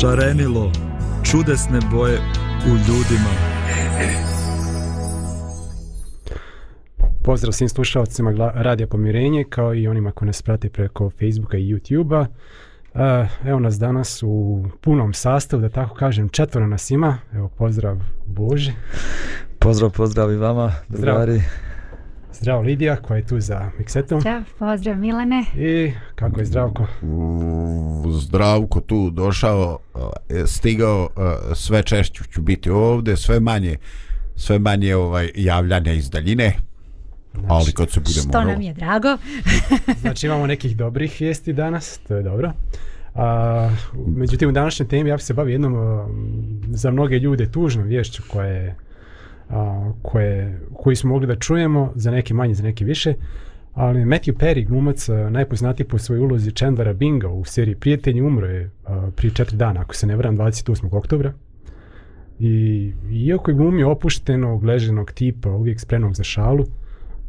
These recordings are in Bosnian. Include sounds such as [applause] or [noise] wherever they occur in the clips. šarenilo, čudesne boje u ljudima. Pozdrav svim slušalcima Radija Pomirenje, kao i onima koji nas prate preko Facebooka i YouTubea. Eh, evo nas danas u punom sastavu, da tako kažem, četvora nas ima. Evo, pozdrav Boži. Pozdrav, pozdrav i vama, Zdrav. drugari. Zdravo Lidija koja je tu za miksetom. Ćao, pozdrav Milane. I kako je Zdravko? Zdravko tu došao, e, stigao, e, sve češću ću biti ovde, sve manje, sve manje ovaj, javljanja iz daljine. Znači, ali kad se budemo... Što nam ono- je drago. [laughs] znači imamo nekih dobrih vijesti danas, to je dobro. A, međutim, u današnjoj temi ja bi se bavio jednom za mnoge ljude tužnom vješću koja je a, koje, koji smo mogli da čujemo, za neke manje, za neke više, ali Matthew Perry, glumac, najpoznatiji po svojoj ulozi Chandlera Binga u seriji Prijatelji, umro je a, prije četiri dana, ako se ne vram, 28. oktobra. I iako je glumio opuštenog, leženog tipa, uvijek spremnog za šalu,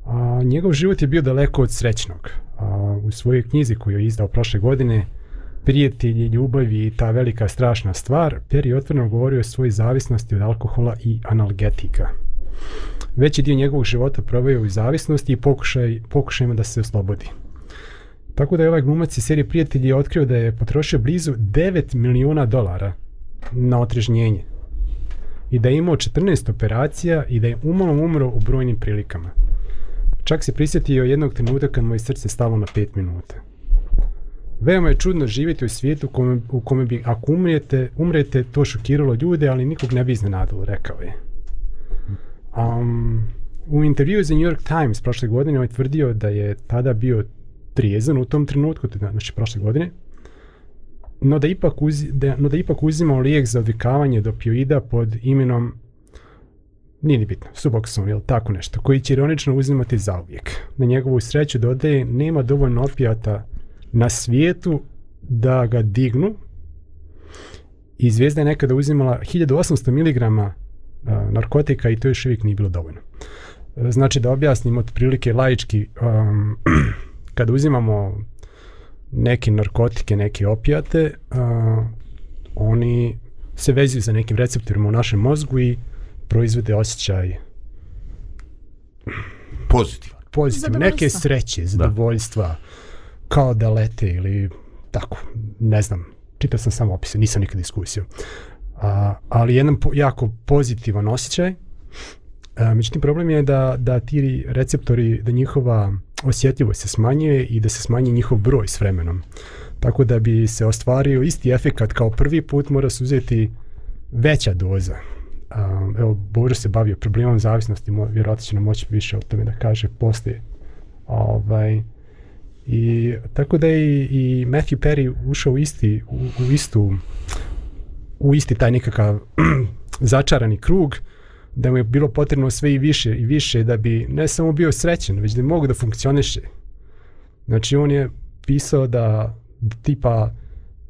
a, njegov život je bio daleko od srećnog. A, u svojoj knjizi koju je izdao prošle godine, prijatelji, ljubavi i ta velika strašna stvar, Peri otvrno govorio o svoj zavisnosti od alkohola i analgetika. Veći dio njegovog života probaju u zavisnosti i pokušaj, pokušajima da se oslobodi. Tako da je ovaj glumac iz serije Prijatelji otkrio da je potrošio blizu 9 milijuna dolara na otrežnjenje i da je imao 14 operacija i da je umalo umro u brojnim prilikama. Čak se prisjetio jednog trenutka kad moje srce stalo na 5 minuta. Veoma je čudno živjeti u svijetu kome, u kome bi, ako umrete, umrete, to šokiralo ljude, ali nikog ne bi iznenadilo, rekao je. Um, u intervju za New York Times prošle godine on je tvrdio da je tada bio trijezan u tom trenutku, znači prošle godine, no da ipak, uzi, da, no da ipak uzimao lijek za odvikavanje do pioida pod imenom nije ni bitno, suboksom ili tako nešto, koji će ironično uzimati za uvijek. Na njegovu sreću dodaje, nema dovoljno opijata na svijetu da ga dignu i zvijezda je nekada uzimala 1800 mg narkotika i to još uvijek nije bilo dovoljno. Znači da objasnim otprilike laički um, [clears throat] kada uzimamo neke narkotike, neke opijate uh, oni se vezuju za nekim receptorima u našem mozgu i proizvode osjećaj pozitivan. Pozitivan. Neke sreće, zadovoljstva. Da kao da lete ili tako, ne znam. Čitao sam samo opise, nisam nikad iskusio. A, ali jedan po, jako pozitivan osjećaj. A, e, međutim, problem je da, da ti receptori, da njihova osjetljivost se smanjuje i da se smanji njihov broj s vremenom. Tako da bi se ostvario isti efekt kao prvi put mora se uzeti veća doza. A, evo, Boris se bavio problemom zavisnosti, vjerojatno će nam moći više o tome da kaže poslije. Ovaj, I tako da je i Matthew Perry ušao u isti u, u istu u isti taj nekakav [clears throat] začarani krug da mu je bilo potrebno sve i više i više da bi ne samo bio srećen, već da bi mogu da funkcioniše. Znači on je pisao da, da tipa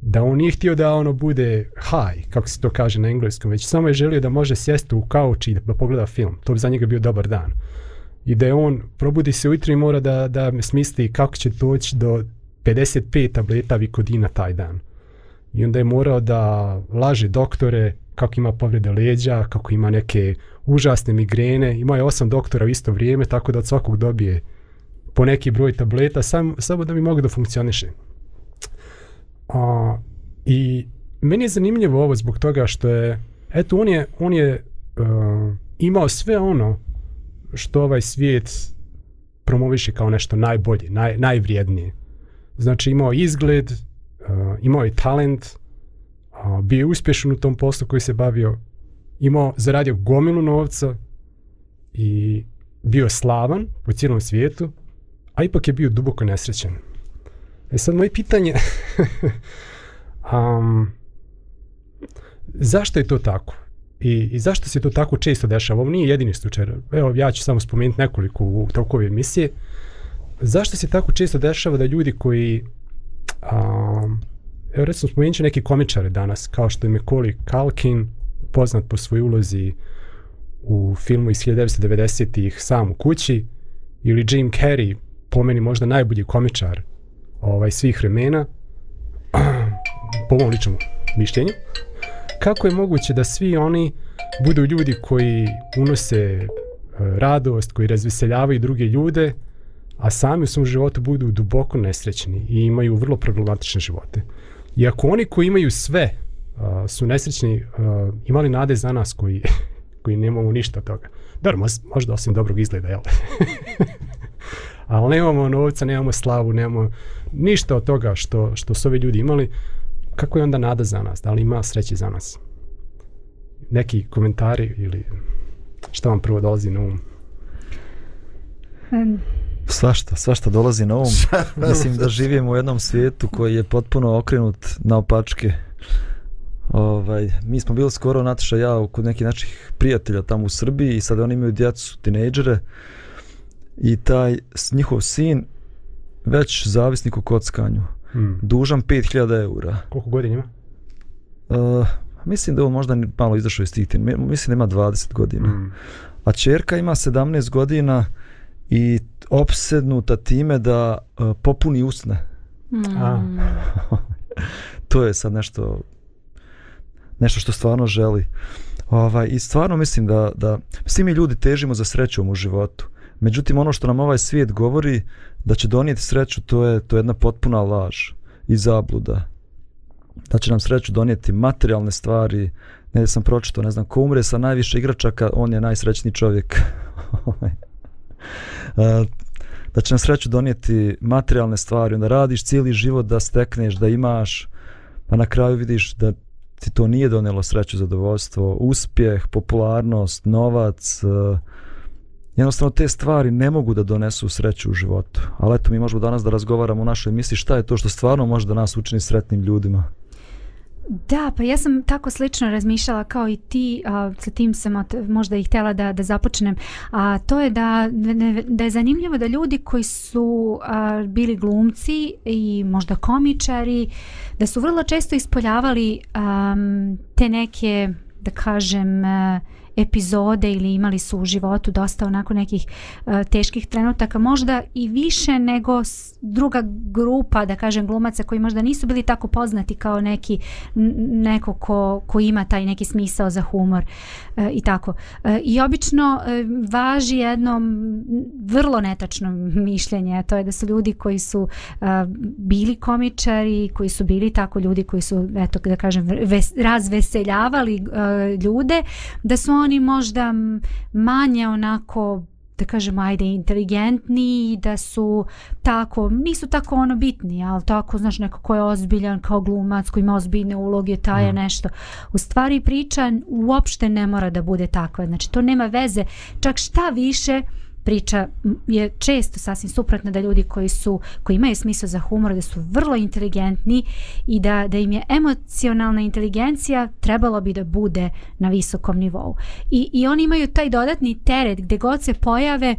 da on nije htio da ono bude high, kako se to kaže na engleskom, već samo je želio da može sjesti u kauči i da pogleda film. To bi za njega bio dobar dan. Uh, i da je on probudi se ujutro i mora da, da smisli kako će doći do 55 tableta vikodina taj dan. I onda je morao da laže doktore kako ima povrede leđa, kako ima neke užasne migrene. Ima je osam doktora u isto vrijeme, tako da od svakog dobije po neki broj tableta, sam, samo da bi mogu da funkcioniše. A, I meni je zanimljivo ovo zbog toga što je, eto, on je, on je uh, imao sve ono što ovaj svijet promoviše kao nešto najbolje, naj, najvrijednije. Znači imao izgled, uh, imao je talent, uh, bio je uspješan u tom poslu koji se bavio, imao, zaradio gomilu novca i bio slavan po cijelom svijetu, a ipak je bio duboko nesrećen. E sad moje pitanje, [laughs] um, zašto je to tako? I, I zašto se to tako često dešava? Ovo nije jedini slučaj. Evo, ja ću samo spomenuti nekoliko u toku ove emisije. Zašto se tako često dešava da ljudi koji... Um, evo, recimo, spomenut ću neke komičare danas, kao što je Macaulay Kalkin, poznat po svojoj ulozi u filmu iz 1990-ih sam u kući, ili Jim Carrey, po meni možda najbolji komičar ovaj, svih vremena, [clears throat] po ovom ličnom mišljenju kako je moguće da svi oni budu ljudi koji unose e, radost, koji razveseljavaju druge ljude, a sami u svom životu budu duboko nesrećni i imaju vrlo problematične živote. I ako oni koji imaju sve e, su nesrećni, e, imali nade za nas koji, [laughs] koji nemamo ništa toga. Dobro, možda osim dobrog izgleda, jel? [laughs] Ali nemamo novca, nemamo slavu, nemamo ništa od toga što, što su ovi ljudi imali kako je onda nada za nas? Da li ima sreće za nas? Neki komentari ili šta vam prvo dolazi na um? Svašta, svašta dolazi na um. [laughs] Mislim da živimo u jednom svijetu koji je potpuno okrenut na opačke. Ovaj, mi smo bili skoro, Nataša ja, kod nekih naših prijatelja tamo u Srbiji i sad oni imaju djecu, tinejdžere i taj njihov sin već zavisnik u kockanju hmm. dužan 5000 eura. Koliko godina ima? Uh, mislim da on možda malo izašao iz tih mislim da ima 20 godina. Hmm. A čerka ima 17 godina i opsednuta time da uh, popuni usne. Hmm. [laughs] to je sad nešto nešto što stvarno želi. Ovaj, I stvarno mislim da, da svi mi ljudi težimo za srećom u životu. Međutim, ono što nam ovaj svijet govori da će donijeti sreću, to je to je jedna potpuna laž i zabluda. Da će nam sreću donijeti materijalne stvari, ne sam pročito, ne znam, ko umre sa najviše igračaka, on je najsrećniji čovjek. [laughs] E, da će nam sreću donijeti materijalne stvari, onda radiš cijeli život da stekneš, da imaš, pa na kraju vidiš da ti to nije donijelo sreću, zadovoljstvo, uspjeh, popularnost, novac, uh, Jednostavno te stvari ne mogu da donesu sreću u životu. Ali eto mi možemo danas da razgovaramo u našoj misli šta je to što stvarno može da nas učini sretnim ljudima. Da, pa ja sam tako slično razmišljala kao i ti, a, sa tim sam od, možda i htjela da, da započnem, a to je da, da je zanimljivo da ljudi koji su a, bili glumci i možda komičari, da su vrlo često ispoljavali a, te neke, da kažem, a, e, epizode ili imali su u životu dosta onako nekih e, teških trenutaka, možda i više nego druga grupa, da kažem, glumaca koji možda nisu bili tako poznati kao neki neko ko, ko ima taj neki smisao za humor e, i tako. E, I obično e, važi jedno vrlo netačno mišljenje, a to je da su ljudi koji su e, bili komičari, koji su bili tako ljudi koji su, eto, da kažem, ves, razveseljavali e, ljude, da su oni oni možda manje onako da kažemo ajde inteligentni i da su tako, nisu tako ono bitni, ali tako znaš neko ko je ozbiljan kao glumac, koji ima ozbiljne uloge, taj je mm. nešto. U stvari priča uopšte ne mora da bude takva, znači to nema veze, čak šta više uh, priča je često sasvim suprotna da ljudi koji su koji imaju smisla za humor da su vrlo inteligentni i da da im je emocionalna inteligencija trebalo bi da bude na visokom nivou. I i oni imaju taj dodatni teret gde god se pojave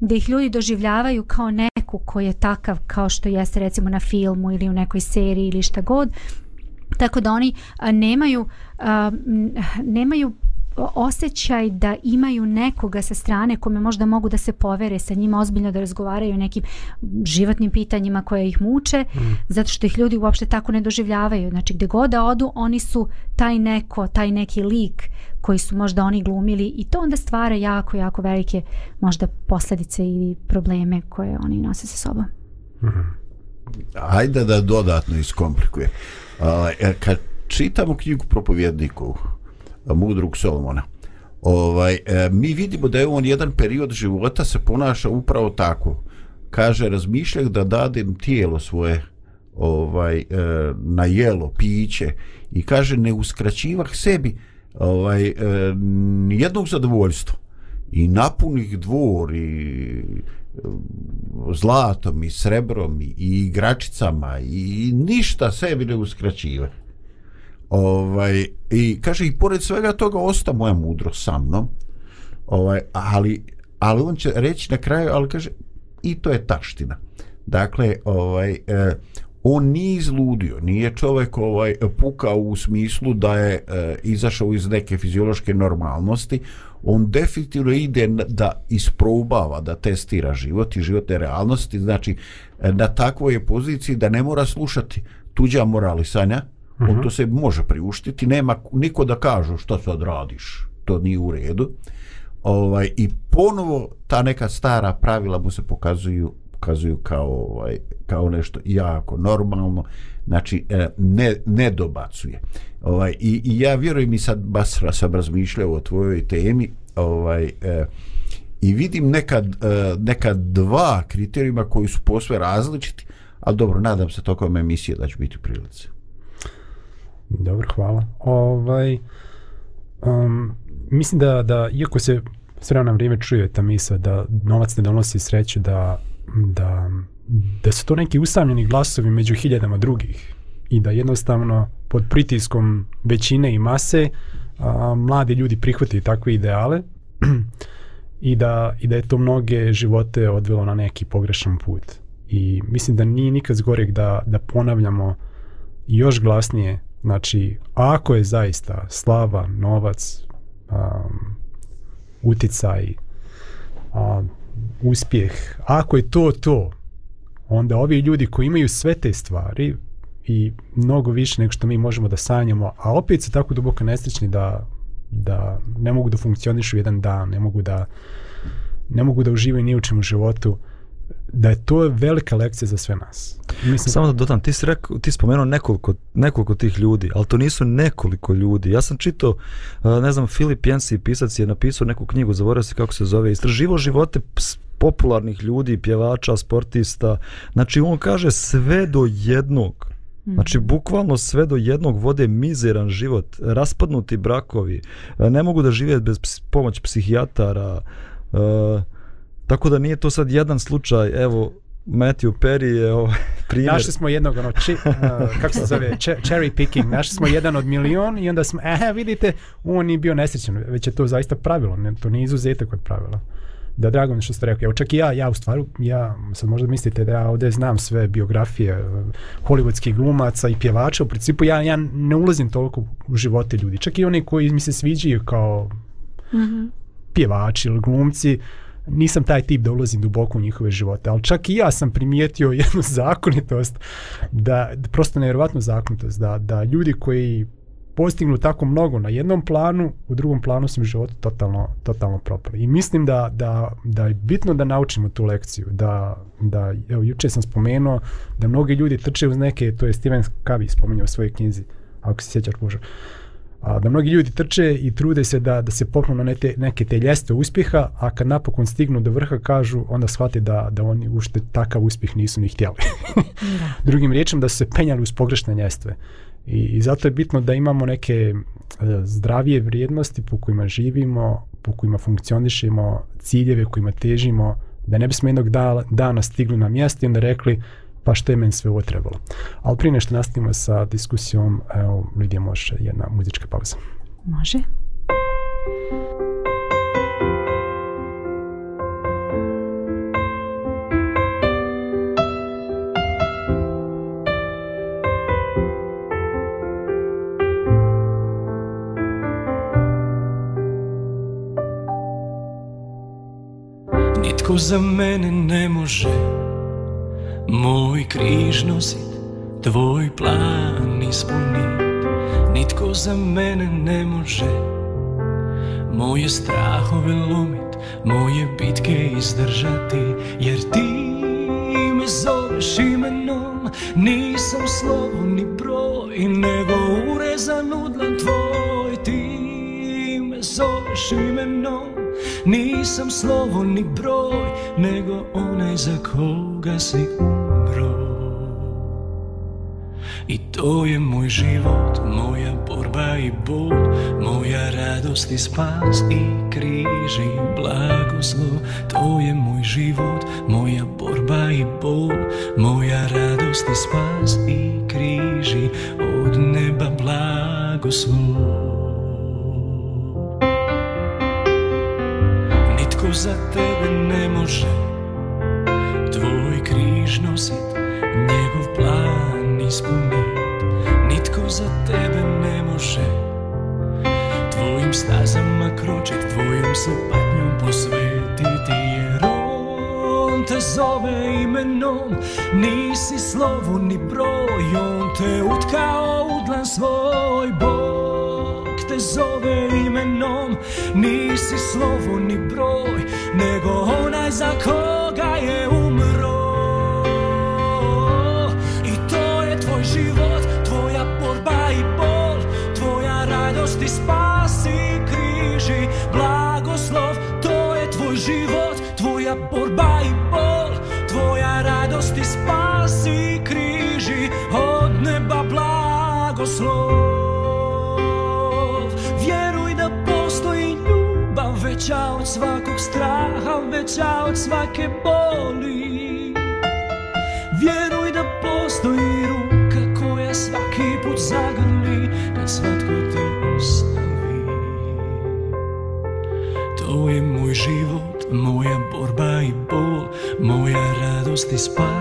da ih ljudi doživljavaju kao neku koji je takav kao što jeste recimo na filmu ili u nekoj seriji ili šta god tako da oni a, nemaju a, nemaju osjećaj da imaju nekoga sa strane kome možda mogu da se povere sa njima ozbiljno da razgovaraju o nekim životnim pitanjima koje ih muče mm. zato što ih ljudi uopšte tako ne doživljavaju znači gde god da odu oni su taj neko, taj neki lik koji su možda oni glumili i to onda stvara jako, jako velike možda posljedice ili probleme koje oni nose sa sobom mm. Ajde da dodatno iskomplikuje uh, kad čitamo knjigu propovjednikovu mudrog Solomona. Ovaj, e, mi vidimo da je on jedan period života se ponaša upravo tako. Kaže, razmišljaj da dadem tijelo svoje ovaj e, na jelo, piće i kaže, ne uskraćivah sebi ovaj, e, jednog zadovoljstva i napunih dvor i e, zlatom i srebrom i igračicama i ništa sebi ne uskraćivati. Ovaj, I kaže, i pored svega toga osta moja mudro sa mnom. Ovaj, ali, ali on će reći na kraju, ali kaže, i to je taština. Dakle, ovaj, eh, on nije izludio, nije čovjek ovaj, pukao u smislu da je eh, izašao iz neke fiziološke normalnosti, on definitivno ide da isprobava, da testira život i životne realnosti, znači e, na takvoj je poziciji da ne mora slušati tuđa moralisanja, -huh. on mhm. to se može priuštiti, nema niko da kažu što se odradiš, to nije u redu. Ovaj, I ponovo ta neka stara pravila mu se pokazuju pokazuju kao, ovaj, kao nešto jako normalno, znači e, ne, ne dobacuje. Ovaj, i, I ja vjerujem i sad Basra sam razmišljao o tvojoj temi ovaj, eh, i vidim nekad, eh, nekad dva kriterijuma koji su posve različiti, ali dobro, nadam se tokom emisije da će biti prilice. Dobro, hvala. Ovaj, um, mislim da, da iako se s vremena vrijeme čuje ta misla da novac ne donosi sreću, da, da, da su to neki usamljeni glasovi među hiljadama drugih i da jednostavno pod pritiskom većine i mase a, mladi ljudi prihvati takve ideale [clears throat] i, da, i da je to mnoge živote odvelo na neki pogrešan put. I mislim da nije nikad zgorek da, da ponavljamo još glasnije Znači, ako je zaista slava, novac, um, uticaj, um, uspjeh, ako je to to, onda ovi ljudi koji imaju sve te stvari i mnogo više nego što mi možemo da sanjamo, a opet su tako duboko nesrećni da, da ne mogu da funkcionišu jedan dan, ne mogu da, ne mogu da uživaju ni u čemu životu, uh, da je to velika lekcija za sve nas. Mislim, Samo da dodam, ti si, rekao, ti spomenuo nekoliko, nekoliko tih ljudi, ali to nisu nekoliko ljudi. Ja sam čitao, ne znam, Filip Jensi, pisac, je napisao neku knjigu, zavorio se kako se zove, istraživo živote popularnih ljudi, pjevača, sportista. Znači, on kaže sve do jednog. Hmm. Znači, bukvalno sve do jednog vode mizeran život, raspadnuti brakovi, ne mogu da žive bez pomoć psihijatara, uh, Tako da nije to sad jedan slučaj, evo, Matthew Perry je ovaj [laughs] primjer. Našli smo jednog, ono, či, uh, [laughs] kako se zove, Ch cherry picking. Našli smo jedan od milion i onda smo, eh, vidite, on je bio nesrećan. Već je to zaista pravilo, ne, to nije izuzetak od pravila. Da, drago mi što ste rekli. Evo, čak i ja, ja u stvaru, ja, sad možda mislite da ja ovde znam sve biografije eh, hollywoodskih glumaca i pjevača, u principu ja, ja ne ulazim toliko u živote ljudi. Čak i oni koji mi se sviđaju kao mm -hmm. pjevači ili glumci, uh, nisam taj tip da ulazim duboko u njihove živote, ali čak i ja sam primijetio [laughs] jednu zakonitost, da, prosto nevjerovatnu zakonitost, da, da ljudi koji postignu tako mnogo na jednom planu, u drugom planu su mi životu totalno, totalno propali. I mislim da, da, da je bitno da naučimo tu lekciju, da, da evo, juče sam spomenuo da mnogi ljudi trče uz neke, to je Steven Covey spomenuo u svojoj knjizi, ako se sjećaš, možeš a, da mnogi ljudi trče i trude se da da se popnu na te, neke te ljeste uspjeha, a kad napokon stignu do vrha kažu, onda shvate da, da oni ušte takav uspjeh nisu ni htjeli. da. [laughs] Drugim riječom da su se penjali uz pogrešne ljestve. I, I zato je bitno da imamo neke e, zdravije vrijednosti po kojima živimo, po kojima funkcionišemo, ciljeve kojima težimo, da ne bismo jednog dana stigli na mjesto i onda rekli, pa što je meni sve ovo trebalo. Ali prije nešto nastavimo sa diskusijom, evo, Lidija, može jedna muzička pauza. Može. Nitko za mene ne može, Moj križ nosit, tvoj plan ispunit Nitko za mene ne može Moje strahove lomit, moje bitke izdržati Jer ti me zoveš imenom Nisam slovo ni broj, nego urezan udlan tvoj Ti me zoveš imenom Nisam slovo ni broj, nego onaj za koga si umro I to je moj život, moja borba i bol Moja radost i spas i križ i blagoslov To je moj život, moja borba i bol Moja radost i spas i križ i od neba blagoslov za tebe ne može Tvoj križ nosit, njegov plan ispunit Nitko za tebe ne može Tvojim stazama kročit, tvojom se patnjom posvetiti Jer on te zove imenom, nisi slovo ni broj On te utkao u dlan svoj boj zove imenom Nisi slovo ni broj Nego onaj za koga je umro I to je tvoj život Tvoja borba i bol Tvoja radost i spas i križi Blagoslov To je tvoj život Tvoja borba i bol Tvoja radost i spas i križi Od neba blagoslov veća od svakog straha, veća od svake boli. Vjeruj da postoji ruka koja svaki put zagrli, da svatko te ostavi. To je moj život, moja borba i bol, moja radost i spas.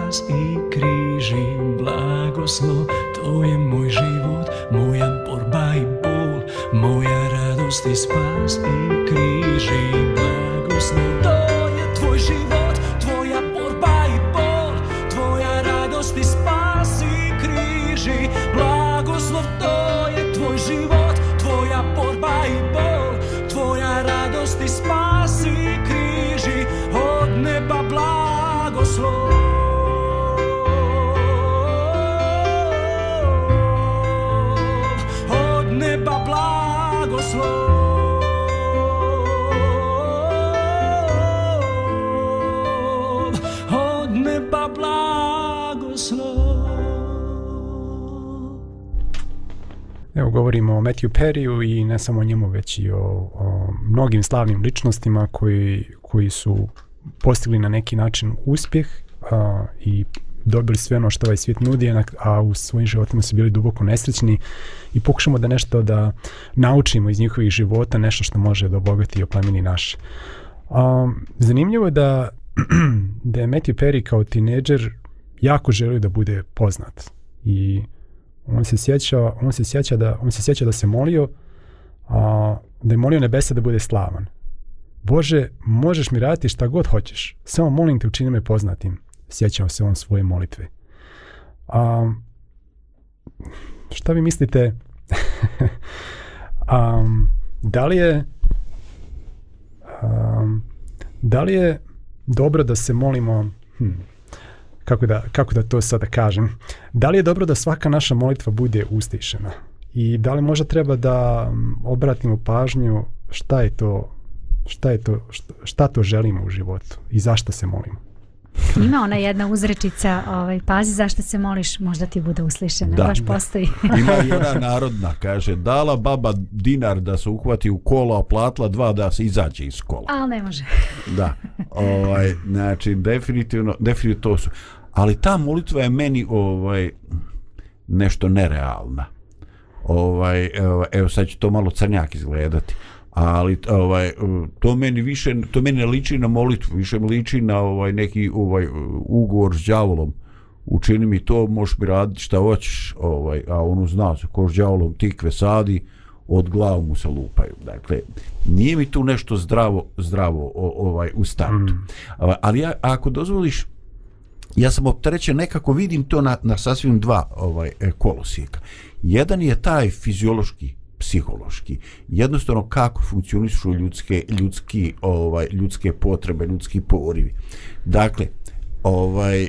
Evo govorimo o Matthew Perryu i ne samo o njemu, već i o, o mnogim slavnim ličnostima koji, koji su postigli na neki način uspjeh a, i dobili sve ono što ovaj svijet nudi, a u svojim životima su bili duboko nesrećni i pokušamo da nešto da naučimo iz njihovih života, nešto što može da obogati i oplemeni naše. Um, zanimljivo je da, [clears throat] da je Matthew Perry kao tineđer jako želio da bude poznat. I on se sjeća, on se sjeća da on se sjeća da se molio a, da je molio nebesa da bude slavan. Bože, možeš mi raditi šta god hoćeš, samo molim te učini me poznatim, sjećao se on svoje molitve. A, šta vi mislite? [laughs] a, da li je a, da li je dobro da se molimo hm, kako da, kako da to sada kažem, da li je dobro da svaka naša molitva bude ustišena? I da li možda treba da obratimo pažnju šta je to, šta, je to, šta, šta to želimo u životu i zašto se molimo? Ima ona jedna uzrečica, ovaj, pazi zašto se moliš, možda ti bude uslišena, da, baš postoji. [laughs] Ima i ona [laughs] narodna, kaže, dala baba dinar da se uhvati u kola, platla dva da se izađe iz kola. Ali ne može. [laughs] Da, ovaj, znači, definitivno, definitivno to su. Ali ta molitva je meni ovaj nešto nerealna. Ovaj, evo, evo sad će to malo crnjak izgledati ali ovaj to meni više to meni ne liči na molitvu više mi liči na ovaj neki ovaj ugovor s đavolom učini mi to možeš mi raditi šta hoćeš ovaj a on zna se ko s đavolom tikve sadi od glavu mu se lupaju dakle nije mi tu nešto zdravo zdravo ovaj u startu mm. ali ja ako dozvoliš ja sam opterećen nekako vidim to na, na sasvim dva ovaj e, kolosijeka jedan je taj fiziološki psihološki. Jednostavno kako funkcionišu ljudske ljudski ovaj ljudske potrebe, ljudski porivi. Dakle, ovaj e,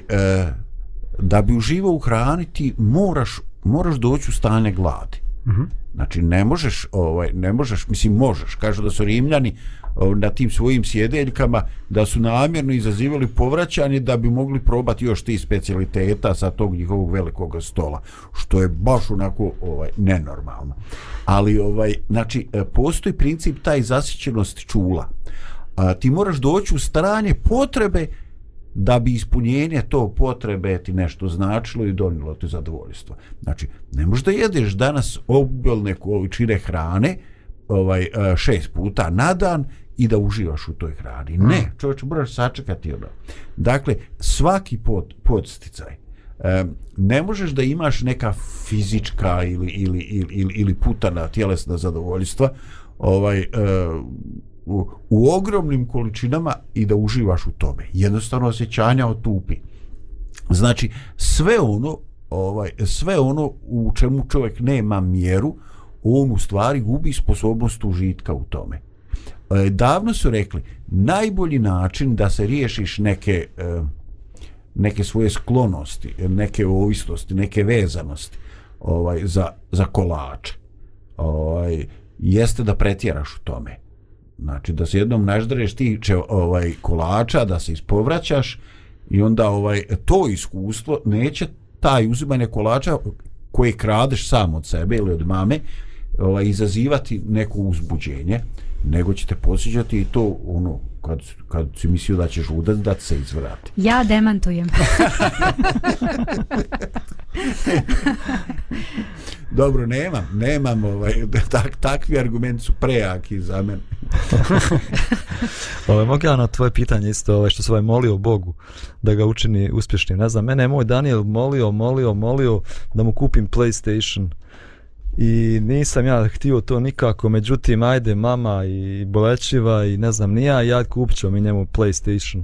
da bi uživao u hrani ti moraš moraš doći u stanje gladi. Mhm. Uh -huh. Znači, ne možeš, ovaj, ne možeš, mislim, možeš. Kažu da su Rimljani ovaj, na tim svojim sjedeljkama da su namjerno izazivali povraćanje da bi mogli probati još ti specialiteta sa tog njihovog velikog stola. Što je baš onako ovaj, nenormalno. Ali, ovaj, znači, e, postoji princip taj zasićenost čula. A, ti moraš doći u stranje potrebe da bi ispunjenje to potrebe ti nešto značilo i donilo ti zadovoljstvo. Znači, ne možeš da jedeš danas obilne količine hrane ovaj, e, šest puta na dan i da uživaš u toj hrani. Mm. Ne, čovječ, moraš sačekati ono. Dakle, svaki pod, podsticaj. E, ne možeš da imaš neka fizička ili, ili, ili, ili putana tjelesna zadovoljstva ovaj, e, u ogromnim količinama i da uživaš u tome. Jednostavno osjećanja o tupi. Znači, sve ono, ovaj, sve ono u čemu čovjek nema mjeru, on u stvari gubi sposobnost užitka u tome. E, davno su rekli, najbolji način da se riješiš neke, e, neke svoje sklonosti, neke ovisnosti, neke vezanosti ovaj, za, za kolače, ovaj, jeste da pretjeraš u tome. Znači da se jednom naždreš ti će ovaj kolača da se ispovraćaš i onda ovaj to iskustvo neće taj uzimanje kolača koje kradeš sam od sebe ili od mame ovaj izazivati neko uzbuđenje nego će te posjećati i to ono kad, kad si mislio da ćeš udati, da se izvrati. Ja demantujem. [laughs] Dobro, nemam, nemam, ovaj, tak, takvi argumenti su prejaki za mene. [laughs] ovo, ovaj, mogu ja na tvoje pitanje isto, ovaj, što se ovaj molio Bogu da ga učini uspješnim, ne znam, mene je moj Daniel molio, molio, molio da mu kupim Playstation I nisam ja htio to nikako, međutim, ajde, mama i bolečiva i ne znam, nija, ja kupit ću mi njemu PlayStation.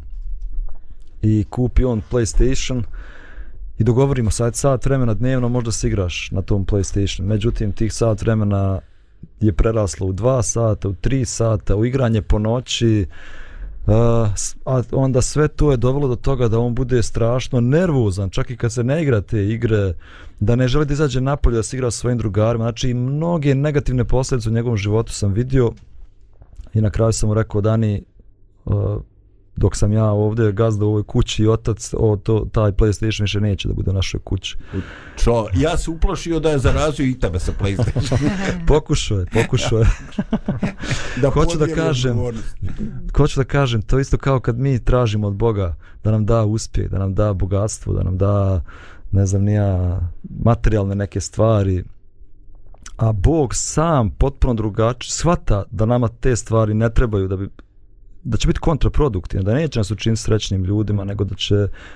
I kupi on PlayStation i dogovorimo sad sat vremena dnevno, možda si igraš na tom PlayStation. Međutim, tih sat vremena je preraslo u dva sata, u tri sata, u igranje po noći. Uh, a onda sve to je dovelo do toga da on bude strašno nervozan, čak i kad se ne igra te igre, da ne želi da izađe napolje da se igra sa svojim drugarima. Znači, mnoge negativne posljedice u njegovom životu sam vidio i na kraju sam mu rekao, Dani, uh, dok sam ja ovdje gazda u ovoj kući i otac, o, to, taj PlayStation više neće da bude u našoj kući. Čo, ja se uplašio da je zarazio i tebe sa PlayStation. [laughs] pokušao je, pokušao je. da hoću da kažem, hoću da kažem, to isto kao kad mi tražimo od Boga da nam da uspjeh, da nam da bogatstvo, da nam da uh, ne znam nija, materijalne neke stvari, a Bog sam potpuno drugači shvata da nama te stvari ne trebaju da bi da će biti kontraproduktivno, da neće nas učiniti srećnim ljudima, nego da će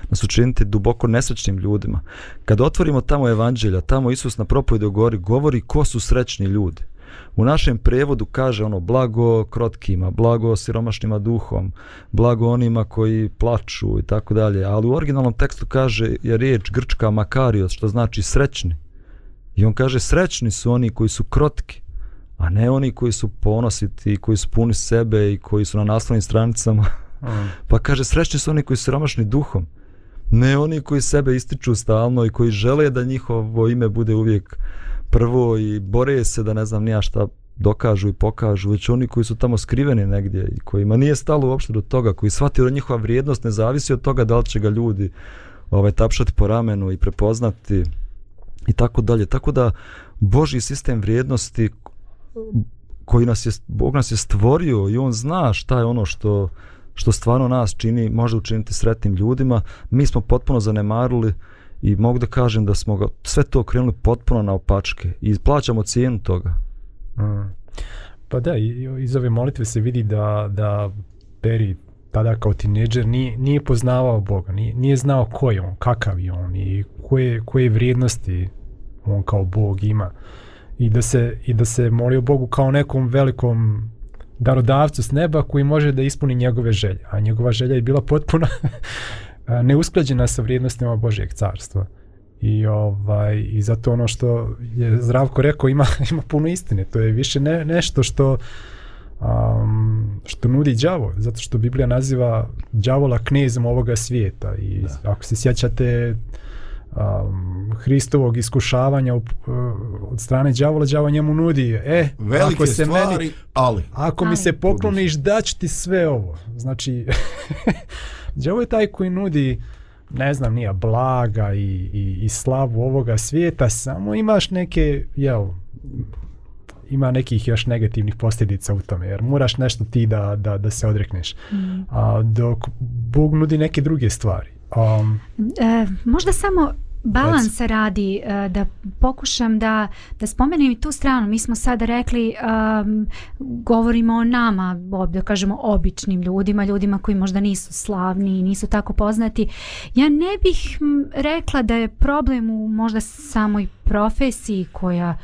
nas učiniti duboko nesrećnim ljudima. Kad otvorimo tamo evanđelja, tamo Isus na propovedu gori, govori ko su srećni ljudi. Mm. U našem prevodu kaže ono blago krotkima, blago siromašnima duhom, blago onima koji plaču i tako dalje. Ali u originalnom tekstu kaže je riječ grčka makarios što znači srećni. I on kaže srećni su oni koji su krotki, a ne oni koji su ponositi, koji su puni sebe i koji su na naslovnim stranicama. Mm. [laughs] pa kaže srećni su oni koji su siromašni duhom. Ne oni koji sebe ističu stalno i koji žele da njihovo ime bude uvijek uh, prvo i bore se da ne znam nija šta dokažu i pokažu, već oni koji su tamo skriveni negdje i kojima nije stalo uopšte do toga, koji shvatio da njihova vrijednost ne zavisi od toga da li će ga ljudi ovaj, tapšati po ramenu i prepoznati i tako dalje. Tako da Boži sistem vrijednosti koji nas je, Bog nas je stvorio i On zna šta je ono što, što stvarno nas čini, može učiniti sretnim ljudima, mi smo potpuno zanemarili uh, i mogu da kažem da smo ga sve to krenuli potpuno na opačke i plaćamo cijenu toga. Mm. Pa da, iz ove molitve se vidi da, da Peri tada kao tineđer nije, nije poznavao Boga, nije, nije znao ko je on, kakav je on i koje, koje vrijednosti on kao Bog ima i da se, i da se molio Bogu kao nekom velikom darodavcu s neba koji može da ispuni njegove želje, a njegova želja je bila potpuna [laughs] neusklađena sa vrijednostima Božijeg carstva. I ovaj i zato ono što je Zdravko rekao ima [laughs] ima puno istine, to je više ne, nešto što um, što nudi đavo, zato što Biblija naziva đavola knezom ovoga svijeta i da. ako se sjećate um, Hristovog iskušavanja u, od strane đavola đavo njemu nudi e Velike ako se stvari, meni ali ako ali. mi se pokloniš daću ti sve ovo znači [laughs] đavo je taj koji nudi ne znam nija blaga i, i, i slavu ovoga svijeta samo imaš neke jel ima nekih još negativnih posljedica u tome jer moraš nešto ti da, da, da se odrekneš mm. a, dok Bog nudi neke druge stvari Um, e, možda samo balansa radi eh, da pokušam da, da spomenem i tu stranu. Mi smo sada rekli, um, govorimo o nama, da kažemo običnim ljudima, ljudima koji možda nisu slavni i nisu tako poznati. Ja ne bih rekla da je problem u možda samoj profesiji koja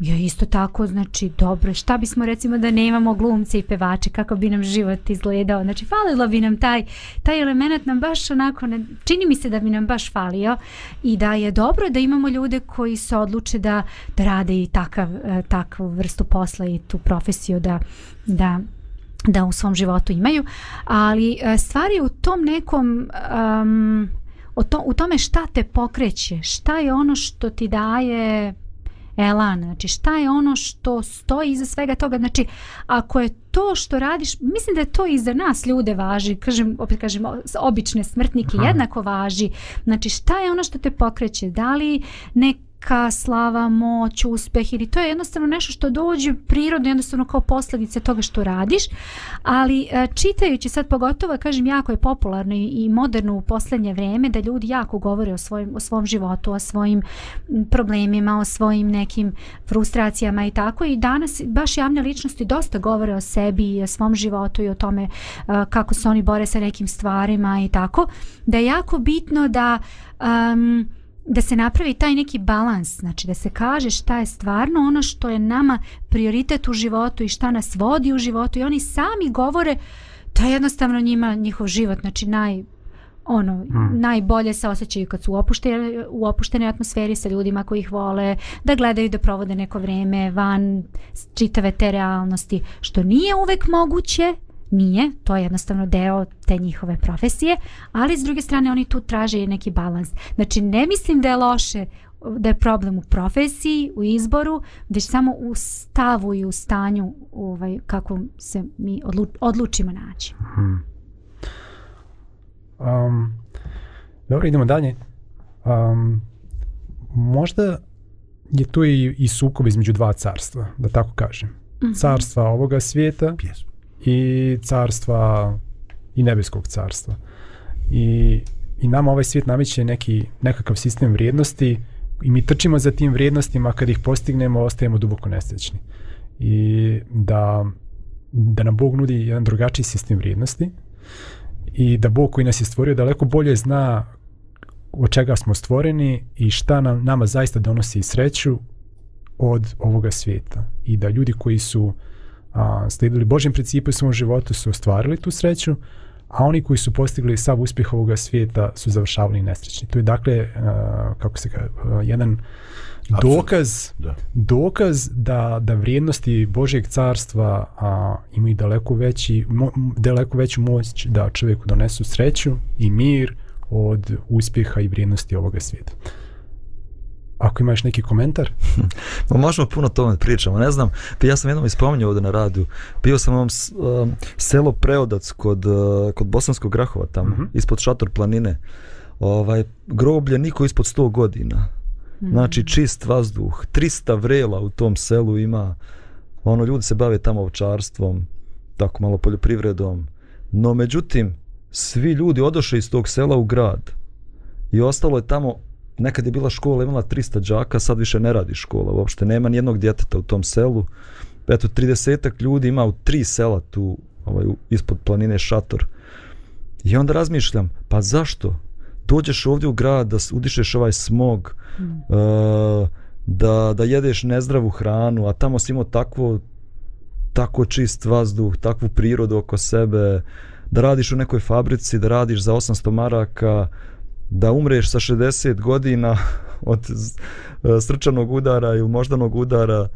Ja isto tako, znači dobro, šta bismo recimo da nemamo glumce i pevače, kako bi nam život izgledao, znači falilo bi nam taj, taj element nam baš onako, ne, čini mi se da bi nam baš falio i da je dobro da imamo ljude koji se odluče da, da rade i takav, e, takvu vrstu posla i tu profesiju da, da da u svom životu imaju, ali e, stvari u tom nekom um, o to, u tome šta te pokreće, šta je ono što ti daje elan, znači šta je ono što stoji iza svega toga, znači ako je to što radiš, mislim da je to i za nas ljude važi, kažem, opet kažem, obične smrtnike Aha. jednako važi, znači šta je ono što te pokreće, da li nek velika slava, moć, uspeh ili to je jednostavno nešto što dođe prirodno, jednostavno kao posljedice toga što radiš, ali e, čitajući sad pogotovo, kažem, jako je popularno i moderno u posljednje vreme da ljudi jako govore o, svojim, o svom životu, o svojim problemima, o svojim nekim frustracijama i tako i danas baš javne ličnosti dosta govore o sebi i o svom životu i o tome e, kako se oni bore sa nekim stvarima i tako, da je jako bitno da... Um, da se napravi taj neki balans, znači da se kaže šta je stvarno ono što je nama prioritet u životu i šta nas vodi u životu i oni sami govore to je jednostavno njima njihov život, znači naj ono, hmm. najbolje se osjećaju kad su opušteni, u opuštenoj atmosferi sa ljudima koji ih vole, da gledaju da provode neko vreme van čitave te realnosti, što nije uvek moguće, nije, to je jednostavno deo te njihove profesije, ali s druge strane oni tu traže i neki balans. Znači ne mislim da je loše da je problem u profesiji, u izboru, već samo u stavu i u stanju ovaj, kako se mi odlu, odlučimo naći. Hmm. Um, dobro, idemo dalje. Um, možda je tu i, i sukob između dva carstva, da tako kažem. Mm -hmm. Carstva ovoga svijeta Pjesma i carstva i nebeskog carstva. I, i nama ovaj svijet namiće neki, nekakav sistem vrijednosti i mi trčimo za tim vrijednostima, kad ih postignemo, ostajemo duboko nesrećni. I da, da nam Bog nudi jedan drugačiji sistem vrijednosti i da Bog koji nas je stvorio daleko bolje zna od čega smo stvoreni i šta nam, nama zaista donosi sreću od ovoga svijeta. I da ljudi koji su uh, a, slidili Božjem principu u svom životu su ostvarili tu sreću, a oni koji su postigli sav uspjeh ovoga svijeta su završavali nesrećni. To je dakle, a, e, kako se kaže, e, jedan Absolut. dokaz da. dokaz da da vrijednosti Božjeg carstva a, imaju daleko veći mo, daleko veću moć da čovjeku donesu sreću i mir od uspjeha i vrijednosti ovoga svijeta ako imaš neki komentar. [laughs] Ma možemo puno o tome pričamo, ne znam. Ja sam jednom ispomenuo ovdje na radiju, bio sam u ovom um, selo Preodac kod, uh, kod Bosanskog Grahova tamo, mm -hmm. ispod šator planine. Ovaj, groblje niko ispod 100 godina. Mhm. Znači čist vazduh, 300 vrela u tom selu ima. Ono, ljudi se bave tamo ovčarstvom, tako malo poljoprivredom. No, međutim, svi ljudi odošli iz tog sela u grad i ostalo je tamo nekad je bila škola imala 300 džaka, sad više ne radi škola, uopšte nema ni jednog djeteta u tom selu. Eto, 30-ak ljudi ima u tri sela tu, ovaj, ispod planine Šator. I onda razmišljam, pa zašto? Dođeš ovdje u grad da udišeš ovaj smog, mm. uh, da, da jedeš nezdravu hranu, a tamo si imao takvo, tako čist vazduh, takvu prirodu oko sebe, da radiš u nekoj fabrici, da radiš za 800 maraka, da umreš sa 60 godina [laughs] od e, srčanog udara ili moždanog udara.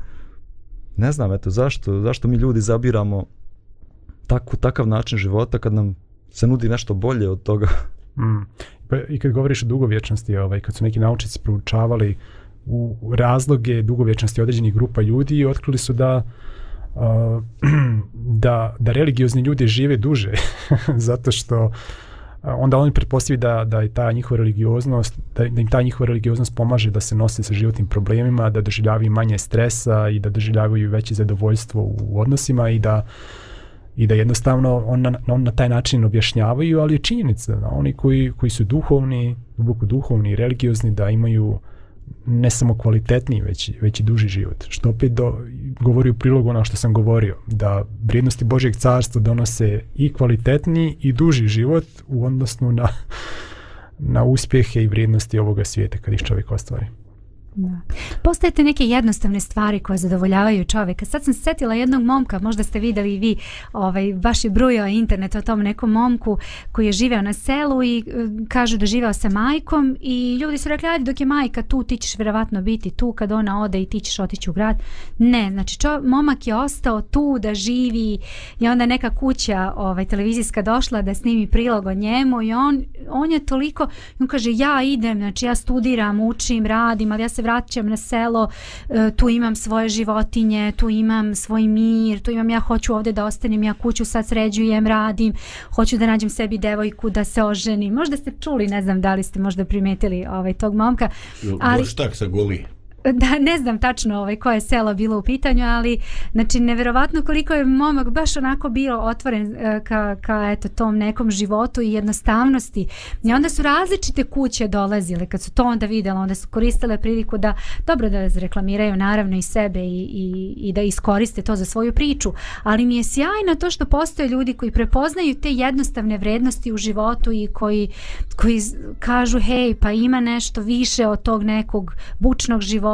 Ne znam eto zašto, zašto mi ljudi zabiramo tako, takav način života kad nam se nudi nešto bolje od toga. [laughs] Mm. Pa I kad govoriš o dugovječnosti, ovaj, kad su neki naučici proučavali u razloge dugovječnosti određenih grupa ljudi, otkrili su da uh, [clears throat] da, da religiozni ljudi žive duže [laughs] zato što uh, onda oni pretpostavljaju da da je ta njihova religioznost da, da im ta njihova religioznost pomaže da se nose sa životnim problemima, da doživljavaju manje stresa i da doživljavaju veće zadovoljstvo u odnosima i da i da jednostavno on na, on na taj način objašnjavaju, ali je činjenica da oni koji, koji su duhovni, duboko duhovni i religiozni, da imaju ne samo kvalitetni, već, već i duži život. Što opet do, govori u prilogu ono što sam govorio, da vrijednosti Božjeg carstva donose i kvalitetni i duži život u odnosu na, na uspjehe i vrijednosti ovoga svijeta kad ih čovjek ostvari. Da. Postajete neke jednostavne stvari koje zadovoljavaju čoveka. Sad sam setila jednog momka, možda ste videli i vi, ovaj, baš je brujao internet o tom nekom momku koji je živeo na selu i e, kaže da živeo sa majkom i ljudi su rekli, ajde dok je majka tu, ti ćeš vjerovatno biti tu kad ona ode i ti ćeš otići u grad. Ne, znači čo, momak je ostao tu da živi i onda neka kuća ovaj, televizijska došla da snimi prilog o njemu i on, on je toliko, on kaže, ja idem, znači ja studiram, učim, radim, ali ja se vraćam na selo, e, tu imam svoje životinje, tu imam svoj mir, tu imam ja hoću ovdje da ostanem, ja kuću sad sređujem, radim, hoću da nađem sebi devojku da se oženim. Možda ste čuli, ne znam da li ste možda primetili ovaj tog momka. Ali... Gorštak sa golije da ne znam tačno ovaj koje selo bilo u pitanju, ali znači neverovatno koliko je momak baš onako bio otvoren uh, ka ka eto tom nekom životu i jednostavnosti. I onda su različite kuće dolazile kad su to onda videla, onda su koristile priliku da dobro da vas reklamiraju naravno i sebe i, i, i da iskoriste to za svoju priču. Ali mi je sjajno to što postoje ljudi koji prepoznaju te jednostavne vrednosti u životu i koji, koji kažu hej pa ima nešto više od tog nekog bučnog života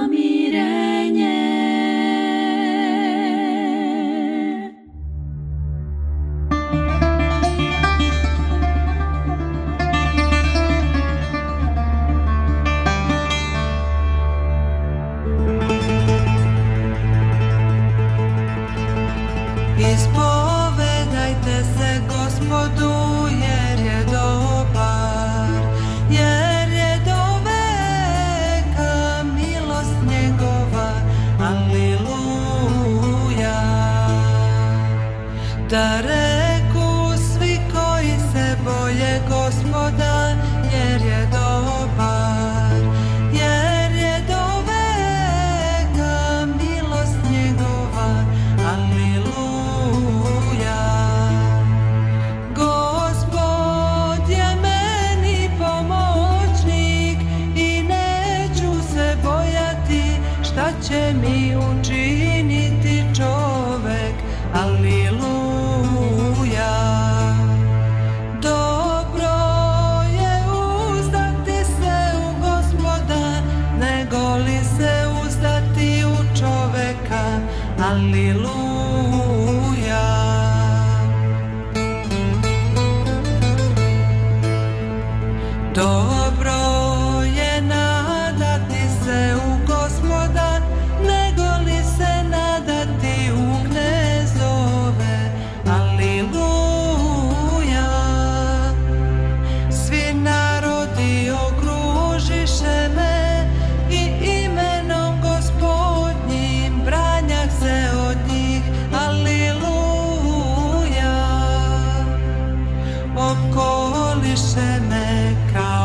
kolisemme kauan.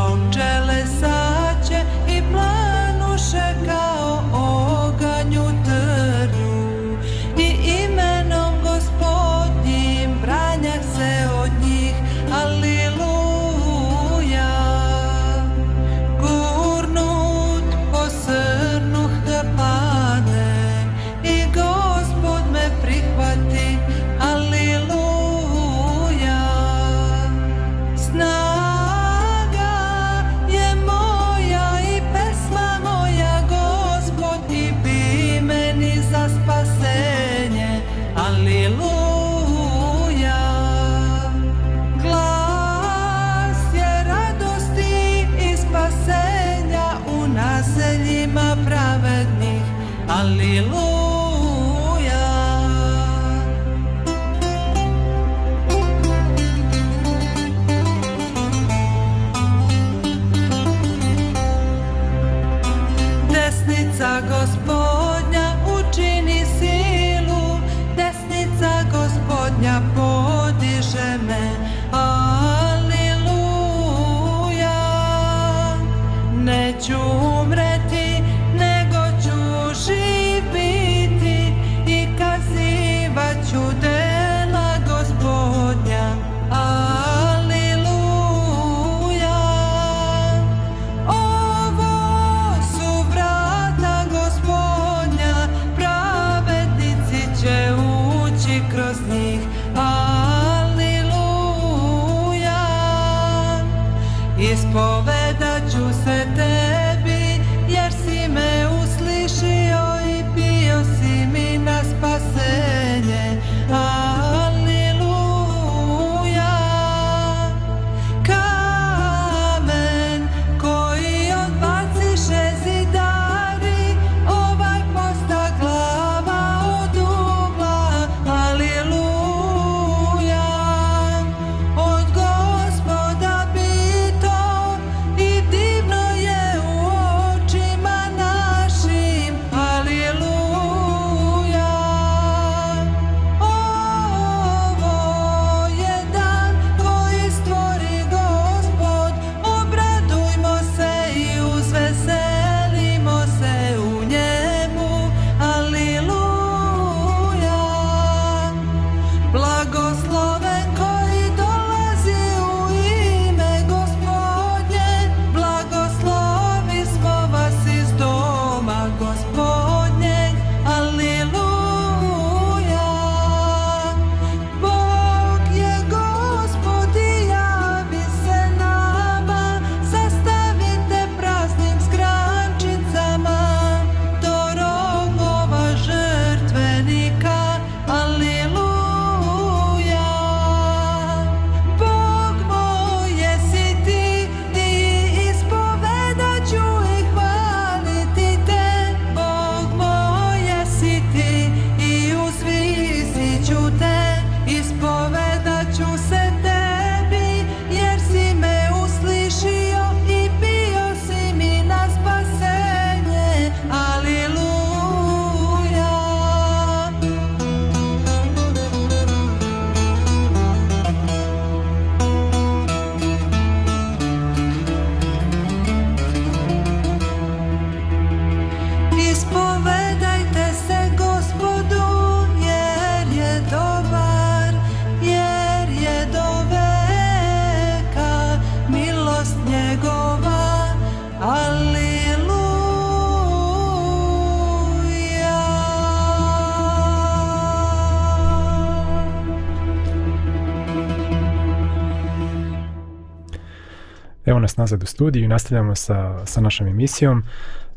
nazad u studiju i nastavljamo sa, sa našom emisijom.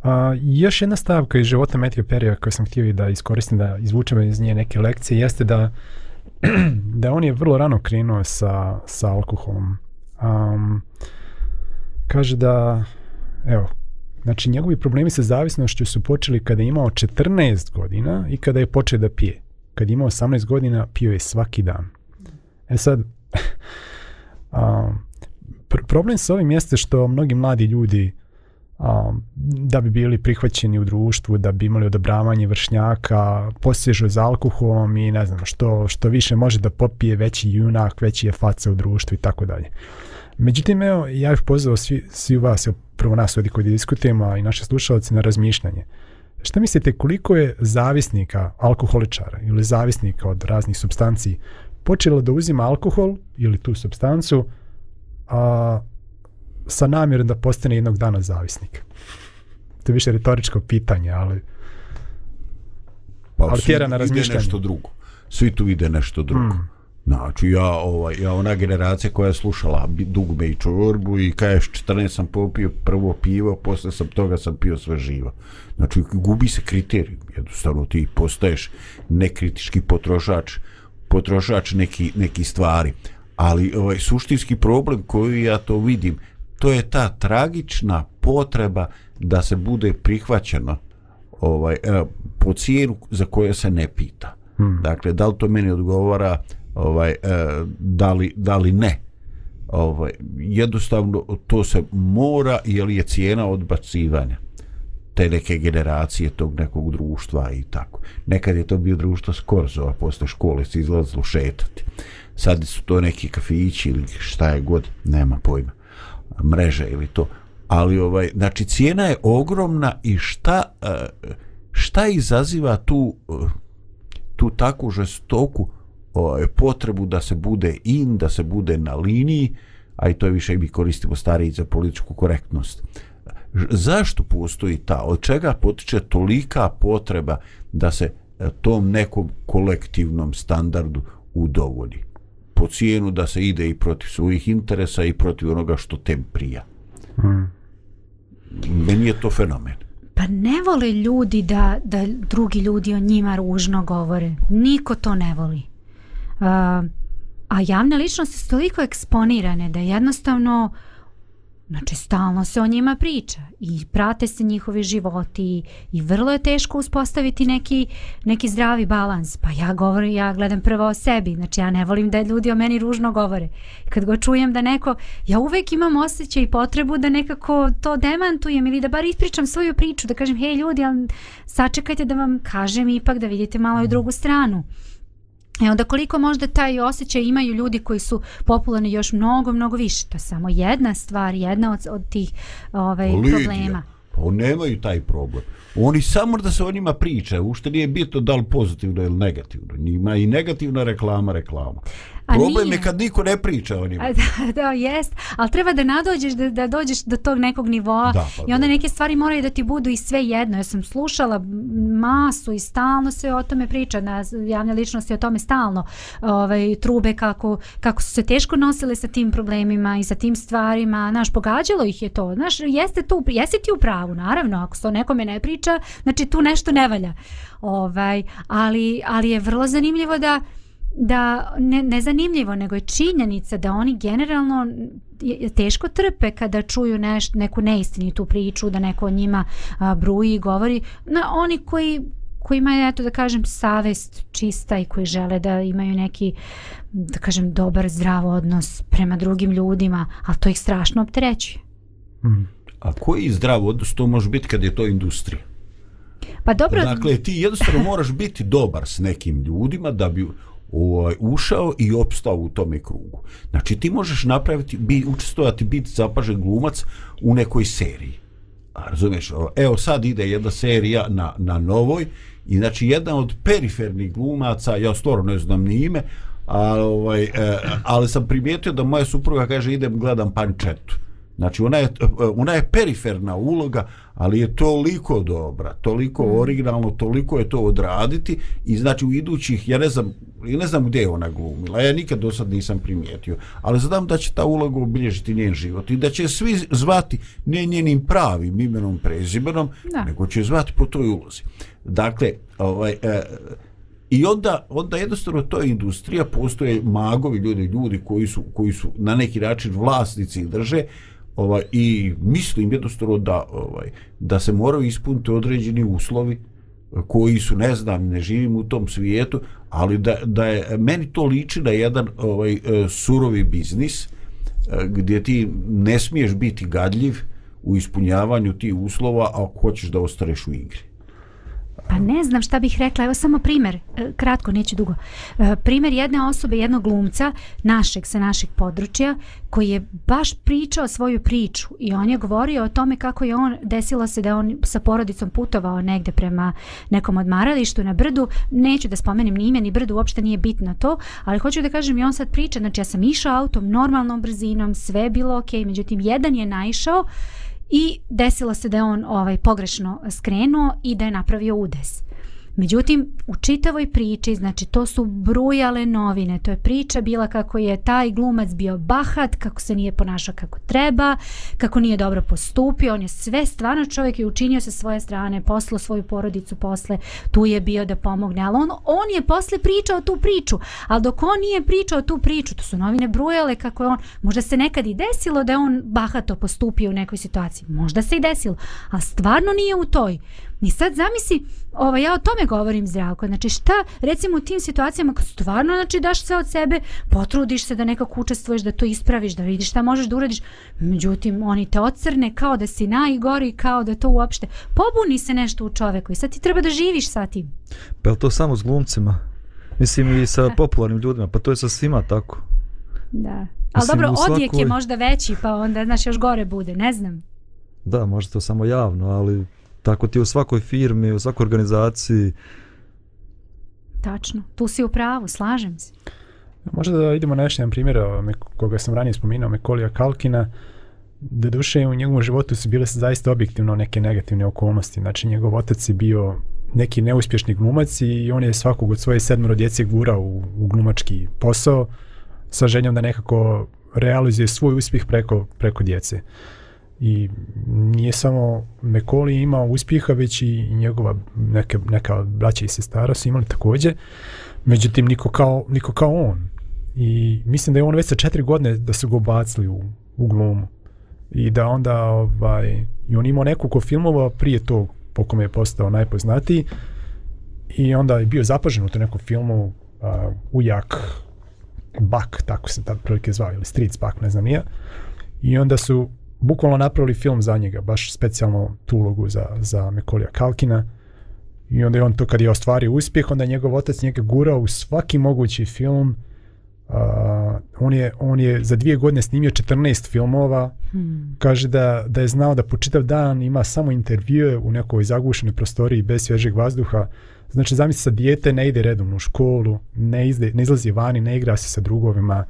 Uh, još jedna stavka iz života Matthew Perry-a koju sam htio i da iskoristim, da izvučem iz nje neke lekcije, jeste da, [clears throat] da on je vrlo rano krenuo sa, sa alkoholom. Um, kaže da, evo, znači njegovi problemi sa zavisnošću su počeli kada je imao 14 godina i kada je počeo da pije. Kad je imao 18 godina, pio je svaki dan. E sad, um, [laughs] pr problem sa ovim jeste što mnogi mladi ljudi a, um, da bi bili prihvaćeni u društvu, da bi imali odobravanje vršnjaka, posježu za alkoholom i ne znam, što, što više može da popije veći junak, veći je faca u društvu i tako dalje. Međutim, evo, ja bih pozvao svi, svi vas, evo, prvo nas ovdje koji diskutujemo, a i naše slušalce na razmišljanje. Šta mislite, koliko je zavisnika alkoholičara ili zavisnika od raznih substanciji počelo da uzima alkohol ili tu substancu uh, a, sa namjerom da postane jednog dana zavisnik? To je više retoričko pitanje, ali pa, ali tjera na razmišljanje. nešto drugo. Svi tu vide nešto drugo. Mm. Znači, ja, ovaj, ja ona generacija koja je slušala dugme i čorbu i kada je 14 sam popio prvo pivo, posle sam toga sam pio sve živo. Znači, gubi se kriterijum. Jednostavno, ti postaješ nekritički potrošač, potrošač neki, neki stvari ali ovaj suštinski problem koji ja to vidim to je ta tragična potreba da se bude prihvaćeno ovaj e, po cijenu za koje se ne pita. Hmm. Dakle da li to meni odgovara ovaj e, da li, da li ne. Ovaj jednostavno to se mora jer je cijena odbacivanja te neke generacije tog nekog društva i tako. Nekad je to bio društvo skorzova posle škole se izlazilo šetati. Uh, sad su to neki kafići ili šta je god, nema pojma, mreže ili to. Ali, ovaj, znači, cijena je ogromna i šta, eh, šta izaziva tu, eh, tu takvu žestoku ovaj, potrebu da se bude in, da se bude na liniji, a i to je više i mi koristimo stariji za političku korektnost. Zašto postoji ta? Od čega potiče tolika potreba da se eh, tom nekom kolektivnom standardu udovolji? po cijenu da se ide i protiv svojih interesa i protiv onoga što tem prija. Hmm. Meni je to fenomen. Pa ne vole ljudi da, da drugi ljudi o njima ružno govore. Niko to ne voli. Uh, a javne ličnosti su toliko eksponirane da jednostavno uh, Znači, stalno se o njima priča i prate se njihovi životi i vrlo je teško uspostaviti neki, neki zdravi balans. Pa ja govorim, ja gledam prvo o sebi, znači ja ne volim da ljudi o meni ružno govore. Kad go čujem da neko, ja uvek imam osjećaj i potrebu da nekako to demantujem ili da bar ispričam svoju priču, da kažem, hej ljudi, sačekajte da vam kažem ipak da vidite malo i drugu stranu. E onda koliko možda taj osjećaj imaju ljudi koji su popularni još mnogo, mnogo više. To je samo jedna stvar, jedna od, od tih ovaj, Lidija. problema. Pa oni nemaju taj problem. Oni samo da se o njima priča, ušte nije bito da li pozitivno ili negativno. Njima i negativna reklama, reklama. Problem nije. je kad niko ne priča o njima. Da, da, jest. Ali treba da nadođeš, da, da dođeš do tog nekog nivoa. Da, pa I onda da. neke stvari moraju da ti budu i sve jedno. Ja sam slušala masu i stalno se o tome priča. Na javne ličnosti o tome stalno. Ovaj, trube kako, kako su se teško nosile sa tim problemima i sa tim stvarima. Znaš, pogađalo ih je to. Znaš, jeste tu, jesi ti u pravu, naravno. Ako se o nekome ne priča, znači tu nešto ne valja. Ovaj, ali, ali je vrlo zanimljivo da da ne, ne zanimljivo, nego je činjenica da oni generalno teško trpe kada čuju neš, neku neistinitu priču, da neko o njima a, bruji i govori. Na, oni koji kojima je, eto da kažem, savest čista i koji žele da imaju neki, da kažem, dobar, zdrav odnos prema drugim ljudima, ali to ih strašno optereći. Hmm. A koji zdrav odnos to može biti kad je to industrija? Pa dobro... Dakle, ti jednostavno moraš biti dobar s nekim ljudima da bi Ovaj, ušao i opstao u tome krugu. Znači ti možeš napraviti, bi, učestovati, biti zapažen glumac u nekoj seriji. A, razumeš, evo sad ide jedna serija na, na novoj i znači jedan od perifernih glumaca, ja stvarno ne znam ni ime, a, ovaj, e, e, ali sam primijetio da moja supruga kaže idem gledam pančetu. Znači ona je, ona je periferna uloga, ali je toliko dobra, toliko mm. originalno, toliko je to odraditi i znači u idućih, ja ne znam, ne znam gdje je ona glumila, ja nikad do sad nisam primijetio, ali znam da će ta uloga obilježiti njen život i da će svi zvati ne njenim pravim imenom prezimenom, da. nego će zvati po toj ulozi. Dakle, ovaj, e, I onda, onda jednostavno to je industrija, postoje magovi ljudi, ljudi koji su, koji su na neki način vlasnici i drže, ovaj i mislim jednostavno da ovaj da se moraju ispuniti određeni uslovi eh, koji su ne znam ne živim u tom svijetu ali da, da je meni to liči na jedan ovaj eh, surovi biznis eh, gdje ti ne smiješ biti gadljiv u ispunjavanju tih uslova ako hoćeš da ostareš u igri Pa ne znam šta bih rekla, evo samo primjer, e, kratko, neće dugo. E, primjer jedne osobe, jednog glumca, našeg, sa našeg područja, koji je baš pričao svoju priču i on je govorio o tome kako je on, desilo se da on sa porodicom putovao negde prema nekom odmaralištu na brdu, neću da spomenim ni ime, ni brdu, uopšte nije bitno to, ali hoću da kažem i on sad priča, znači ja sam išao autom, normalnom brzinom, sve bilo okej, okay, međutim jedan je naišao, I desila se da je on ovaj pogrešno skrenuo i da je napravio udes. Uh, Međutim, u čitavoj priči, znači to su brujale novine, to je priča bila kako je taj glumac bio bahat, kako se nije ponašao kako treba, kako nije dobro postupio, on je sve stvarno čovjek i učinio sa svoje strane, poslao svoju porodicu posle, tu je bio da pomogne, ali on, on je posle pričao tu priču, ali dok on nije pričao tu priču, to su novine brujale kako je on, možda se nekad i desilo da je on bahato postupio u nekoj situaciji, možda se i desilo, ali stvarno nije u toj, I sad zamisli, ova, ja o tome govorim zdravko, znači šta, recimo u tim situacijama kad stvarno znači, daš sve od sebe, potrudiš se da nekako učestvuješ, da to ispraviš, da vidiš šta možeš da uradiš, međutim oni te ocrne kao da si najgori, kao da to uopšte, pobuni se nešto u čoveku i sad ti treba da živiš sa tim. Pa je li to samo s glumcima? Mislim i sa [laughs] popularnim ljudima, pa to je sa svima tako. Da, ali Mislim, dobro, svakoj... odjek je možda veći, pa onda, znaš, još gore bude, ne znam. Da, možda to samo javno, ali Tako ti u svakoj firmi, u svakoj organizaciji. Tačno, tu si u pravu, slažem se. Možda da idemo na još jedan primjer koga sam ranije spominao, Mekolija Kalkina. Da duše u njegovom životu su bile zaista objektivno neke negativne okolnosti. Znači njegov otac je bio neki neuspješni glumac i on je svakog od svoje sedmoro djece gurao u, u glumački posao sa željom da nekako realizuje svoj uspjeh preko, preko djece. Uh, i nije samo Mekoli imao uspjeha, već i njegova neke, neka braća i sestara su imali takođe. Međutim, niko kao, niko kao on. I mislim da je on već sa četiri godine da su ga obacili u, u glumu. I da onda, ovaj, i on imao nekoliko filmova prije tog po kome je postao najpoznatiji. I onda je bio zapažen u to nekom filmu a, Ujak Bak, tako se ta prilike zvao, ili Streets Bak, ne znam nije. I onda su bukvalno napravili film za njega, baš specijalno tu ulogu za, za Mekolija Kalkina. I onda je on to kad je ostvario uspjeh, onda je njegov otac njega gurao u svaki mogući film. Uh, on, je, on je za dvije godine snimio 14 filmova. Hmm. Kaže da, da je znao da po čitav dan ima samo intervjue u nekoj zagušenoj prostoriji bez svježeg vazduha. Znači, zamisli sa dijete, ne ide redom u školu, ne, izde, ne izlazi vani, ne igra se sa drugovima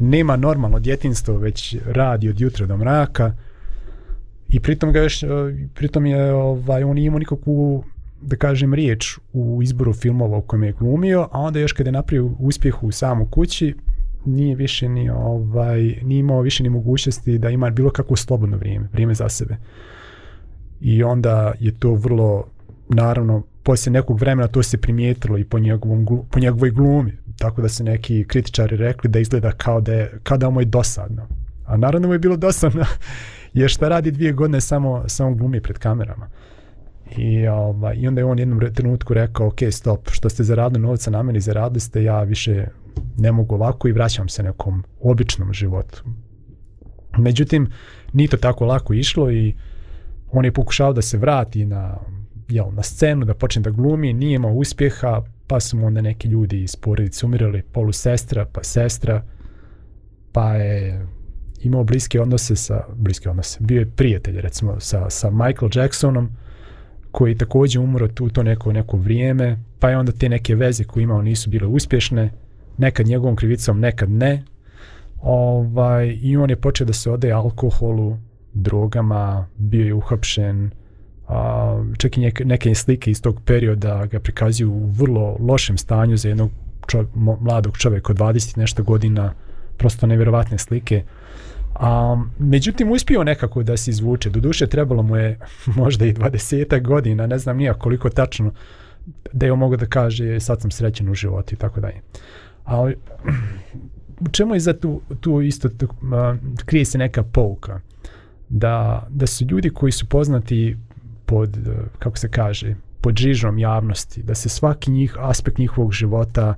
nema normalno djetinstvo, već radi od jutra do mraka. I pritom ga još, e, pritom je, ovaj, on imao nikakvu, da kažem, riječ u izboru filmova u kojem je glumio, a onda još kada je napravio uspjeh u samu kući, nije više ni, ovaj, nije imao više ni mogućnosti da ima bilo kako slobodno vrijeme, vrijeme za sebe. I onda je to vrlo, naravno, poslije nekog vremena to se primijetilo i po, njegovom, po njegovoj glumi. Tako da se neki kritičari rekli da izgleda kao da je, kao da mu je dosadno. A naravno mu je bilo dosadno, [laughs] jer šta radi dvije godine samo, samo glumi pred kamerama. I, ovaj, I onda je on jednom trenutku rekao, ok, stop, što ste zaradili novca na meni, zaradili ste, ja više ne mogu ovako i vraćam se nekom običnom životu. Međutim, nije to tako lako išlo i on je pokušao da se vrati na jel, na scenu, da počne da glumi, nije imao uspjeha, pa su mu onda neki ljudi iz porodice umirali, polu sestra, pa sestra, pa je imao bliske odnose sa, bliske odnose, bio je prijatelj recimo sa, sa Michael Jacksonom, koji je također umro tu to neko neko vrijeme, pa je onda te neke veze koje imao nisu bile uspješne, nekad njegovom krivicom, nekad ne. Ovaj, I on je počeo da se ode alkoholu, drogama, bio je uhapšen, uh, a, čak i neke, neke slike iz tog perioda ga prikazuju u vrlo lošem stanju za jednog čov, mladog čoveka od 20 nešto godina prosto nevjerovatne slike a, međutim uspio nekako da se izvuče do duše trebalo mu je [laughs] možda i 20 godina ne znam nija koliko tačno da je mogu da kaže sad sam srećen u životu i tako dalje ali [clears throat] u čemu je za tu, tu isto tu, a, krije se neka pouka da, da su ljudi koji su poznati pod, eh, kako se kaže, pod žižom javnosti, da se svaki njih, aspekt njihovog života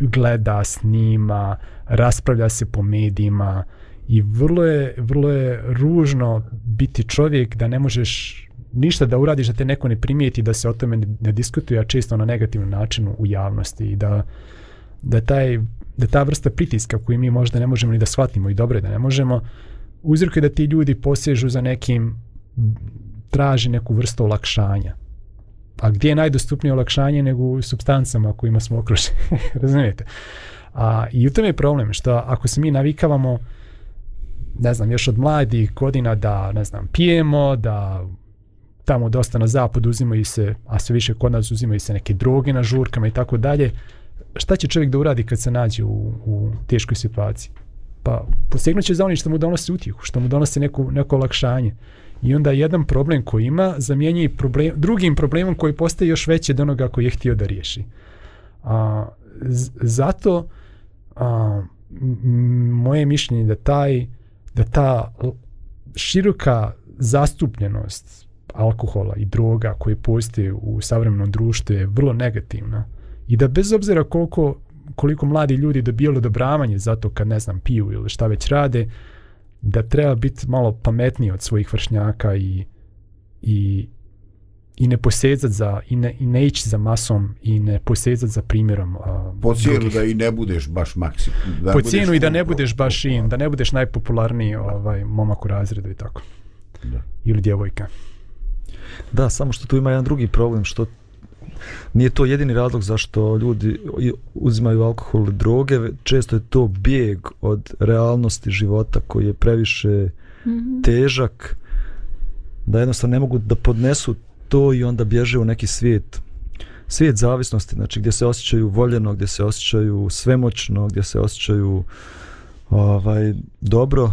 gleda, snima, raspravlja se po medijima i vrlo je, vrlo je ružno biti čovjek da ne možeš ništa da uradiš da te neko ne primijeti da se o tome ne, ne diskutuje, a često na negativnu načinu u javnosti i da, da, taj, da ta vrsta pritiska koju mi možda ne možemo ni da shvatimo i dobro je da ne možemo, uzirko je da ti ljudi posježu za nekim traži neku vrstu olakšanja. A gdje je najdostupnije olakšanje nego u substancama kojima smo okruženi, [laughs] razumijete? A, I u tome je problem što ako se mi navikavamo, ne znam, još od mladih godina da, ne znam, pijemo, da tamo dosta na zapad uzimaju se, a sve više kod nas uzimaju se neke droge na žurkama i tako dalje, šta će čovjek da uradi kad se nađe u, u teškoj situaciji? Pa posegnuće za onim što mu donose utjehu, što mu donose neko, neko olakšanje. I onda jedan problem koji ima zamijenjuje problem, drugim problemom koji postaje još veći od onoga koji je htio da riješi. A, z, zato a, moje mišljenje da taj da ta široka zastupljenost alkohola i droga koje postoje u savremenom društvu je vrlo negativna i da bez obzira koliko koliko mladi ljudi dobijali odobravanje zato kad ne znam piju ili šta već rade uh, da treba biti malo pametniji od svojih vršnjaka i, i, i ne posjezat za i ne, i ne ići za masom i ne posjezat za primjerom a, po cijenu drugih. da i ne budeš baš maksim da po cijenu i da ne budeš baš popularni. in da ne budeš najpopularniji ovaj, momak u razredu i tako da. ili djevojka da samo što tu ima jedan drugi problem što nije to jedini razlog zašto ljudi uzimaju alkohol i droge, često je to bijeg od realnosti života koji je previše mm -hmm. težak, da jednostavno ne mogu da podnesu to i onda bježe u neki svijet svijet zavisnosti, znači gdje se osjećaju voljeno, gdje se osjećaju svemoćno, gdje se osjećaju ovaj, dobro,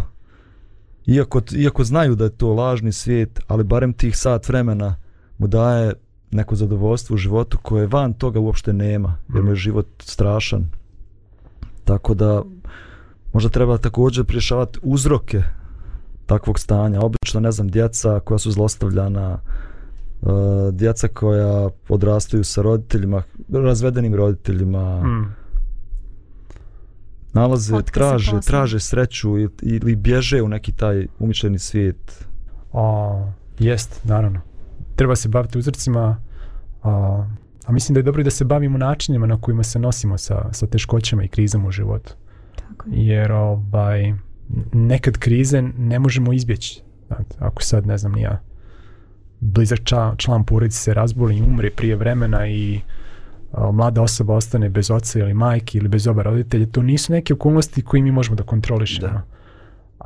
iako, iako znaju da je to lažni svijet, ali barem tih sat vremena mu daje neko zadovoljstvo u životu koje van toga uopšte nema, jer mu je mhm. život strašan. Tako da možda treba također priješavati uzroke takvog stanja. Obično, ne znam, djeca koja su zlostavljana, e, djeca koja odrastaju sa roditeljima, razvedenim roditeljima, mm. nalaze, Otkri traže, traže sreću ili bježe u neki taj umišljeni svijet. A, jest, naravno treba se baviti uzrcima, a, a mislim da je dobro i da se bavimo načinima na kojima se nosimo sa, sa teškoćama i krizama u životu. Tako je. Jer obaj, nekad krize ne možemo izbjeći. Znači, ako sad, ne znam, nija blizak ča, član porodice se razboli i umre prije vremena i a, mlada osoba ostane bez oca ili majke ili bez oba roditelja, to nisu neke okolnosti koje mi možemo da kontrolišemo. Da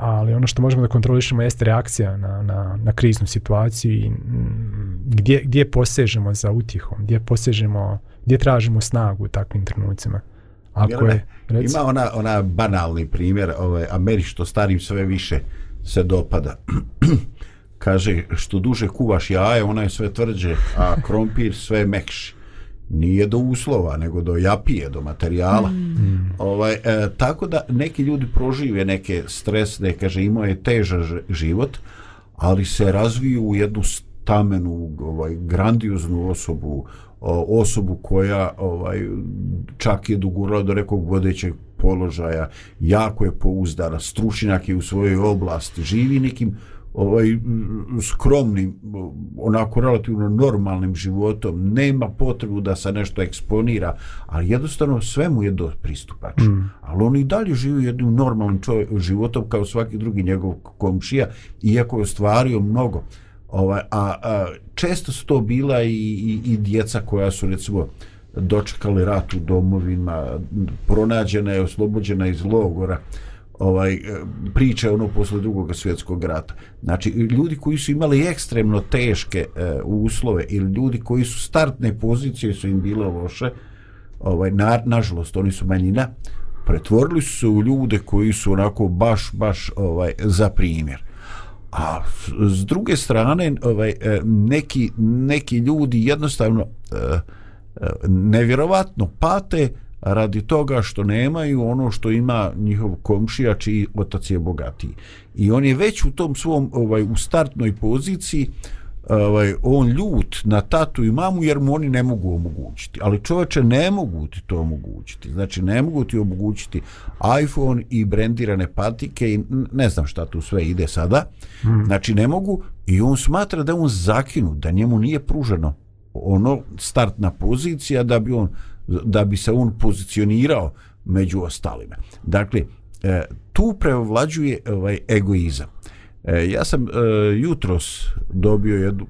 ali ono što možemo da kontrolišemo jeste reakcija na, na, na kriznu situaciju i mm, gdje, gdje posežemo za utihom, gdje posežemo, gdje tražimo snagu u takvim trenucima. Ako je, recimo, ima ona, ona banalni primjer, ovaj, a meni što starim sve više se dopada. [clears throat] Kaže, što duže kuvaš jaje, ona je sve tvrđe, a krompir sve mekši nije do uslova, nego do japije, do materijala. Mm. Ovaj, e, tako da neki ljudi prožive neke stresne, kaže, imao je teža život, ali se razviju u jednu stamenu, ovaj, grandioznu osobu, osobu koja ovaj čak je dugurala do nekog vodećeg položaja, jako je pouzdana, stručnjak je u svojoj oblasti, živi nekim ovaj skromnim onako relativno normalnim životom nema potrebu da se nešto eksponira ali jednostavno sve mu je pristupačno mm. ali on i dalje živi jednim normalnim čovjek, životom kao svaki drugi njegov komšija iako je ostvario mnogo ovaj a, a često su to bila i, i i djeca koja su recimo dočekali rat u domovima pronađena je oslobođena iz logora ovaj e, priče ono posle drugog svjetskog rata. Znači ljudi koji su imali ekstremno teške uh, uslove ili ljudi koji su startne pozicije su im bile loše, ovaj na, nažalost oni su manjina, pretvorili su se u ljude koji su onako baš baš ovaj za primjer. A s druge strane ovaj e, neki neki ljudi jednostavno eh, nevjerovatno pate eh, radi toga što nemaju ono što ima njihov komšija čiji otac je bogatiji. I on je već u tom svom ovaj u startnoj poziciji ovaj on ljut na tatu i mamu jer mu oni ne mogu omogućiti. Ali čovače ne mogu ti to omogućiti. Znači ne mogu ti omogućiti iPhone i brendirane patike i ne znam šta tu sve ide sada. Hmm. Znači ne mogu i on smatra da on zakinu da njemu nije pruženo ono startna pozicija da bi on uh, da bi se on pozicionirao među ostalima. Dakle, e, tu preovlađuje ovaj egoizam. E, ja sam e, jutros dobio jednu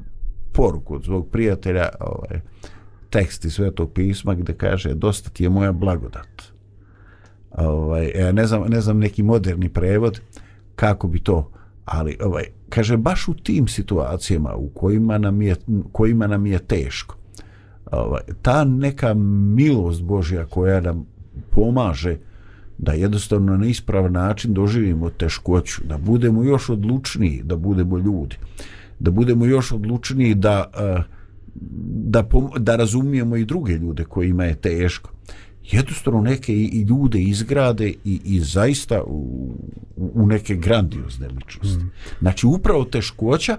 poruku od svog prijatelja ovaj, teksti Svetog pisma gde kaže dosta ti je moja blagodat. Ovaj, ja ne, znam, ne znam neki moderni prevod kako bi to, ali ovaj, kaže baš u tim situacijama u kojima nam je, kojima nam je teško ovaj, ta neka milost Božja koja nam pomaže da jednostavno na ispravan način doživimo teškoću, da budemo još odlučniji, da budemo ljudi, da budemo još odlučniji da, e, da, da razumijemo i druge ljude kojima je teško. Jednostavno neke i ljude izgrade i, i zaista u, u neke grandiozne ličnosti. Mm. Znači upravo teškoća,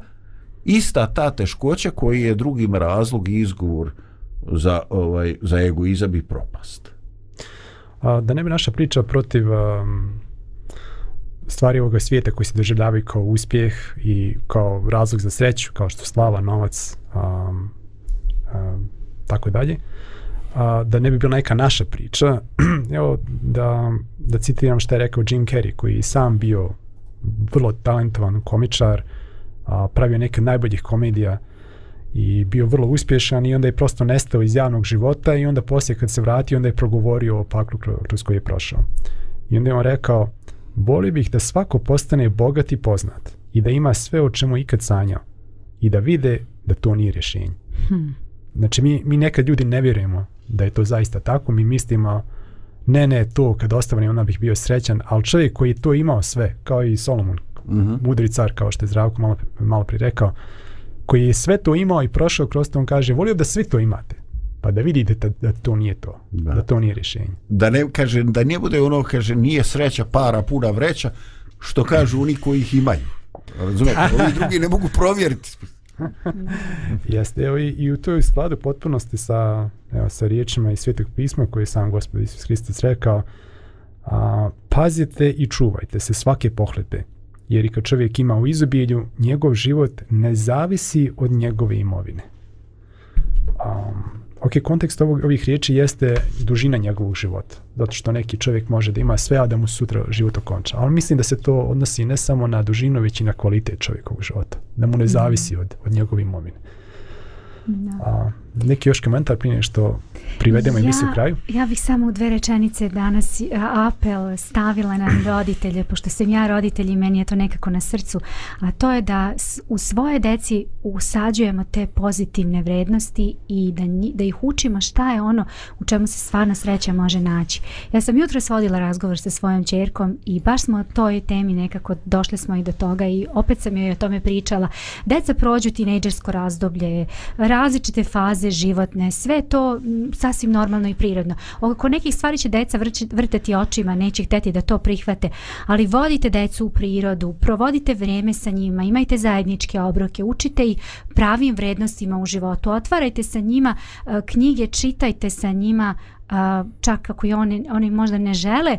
ista ta teškoća koji je drugim razlog i izgovor uh, za, ovaj, za egoizam i propast. A, da ne bi naša priča protiv um, stvari ovoga svijeta koji se doživljavaju kao uspjeh i kao razlog za sreću, kao što slava, novac, um, um, tako i dalje, a, da ne bi bila neka naša priča, [clears throat] evo da, da citiram što je rekao Jim Carrey, koji sam bio vrlo talentovan komičar, a, pravio neke najboljih komedija, a, i bio vrlo uspješan i onda je prosto nestao iz javnog života i onda poslije kad se vratio onda je progovorio o paklu kroz koji je prošao. I onda je on rekao, voli bih da svako postane bogat i poznat i da ima sve o čemu ikad sanjao i da vide da to nije rješenje. Hmm. Znači mi, mi nekad ljudi ne vjerujemo da je to zaista tako, mi mislimo ne ne to kad ostavim onda bih bio srećan, ali čovjek koji je to imao sve kao i Solomon, mm -hmm. mudri car kao što je Zdravko malo, malo prirekao rekao, koji je sve to imao i prošao kroz to, on kaže, volio da svi to imate. Pa da vidite da, da to nije to. Da. da. to nije rješenje. Da ne, kaže, da ne bude ono, kaže, nije sreća para puna vreća, što kažu oni koji ih imaju. Razumete, [laughs] ovi drugi ne mogu provjeriti. Jeste, evo i, i u toj skladu potpunosti sa, evo, sa riječima i svjetog pisma koje je sam gospod Isus Hristos rekao, a, pazite i čuvajte se svake pohlepe jer i kad čovjek ima u izobilju, njegov život ne zavisi od njegove imovine. Um, ok, kontekst ovog, ovih riječi jeste dužina njegovog života, zato što neki čovjek može da ima sve, a da mu sutra život okonča. Ali mislim da se to odnosi ne samo na dužinu, već i na kvalitet čovjekovog života, da mu ne mhm. zavisi od, od njegove imovine. Da. Um, neki još komentar prije što privedemo ja, i misli u kraju? Ja bih samo u dve rečenice danas apel stavila na [clears throat] roditelje, pošto sam ja roditelj i meni je to nekako na srcu, a to je da u svoje deci usađujemo te pozitivne vrednosti i da, nji, da ih učimo šta je ono u čemu se stvarno sreća može naći. Ja sam jutro svodila razgovor sa svojom čerkom i baš smo o toj temi nekako došli smo i do toga i opet sam joj o tome pričala. Deca prođu tinejdžersko razdoblje, različite faze faze životne, sve to m, sasvim normalno i prirodno. Oko nekih stvari će deca vrć, vrtati očima, neće hteti da to prihvate, ali vodite decu u prirodu, provodite vreme sa njima, imajte zajedničke obroke, učite i pravim vrednostima u životu, otvarajte sa njima e, knjige, čitajte sa njima, e, čak ako oni, oni možda ne žele,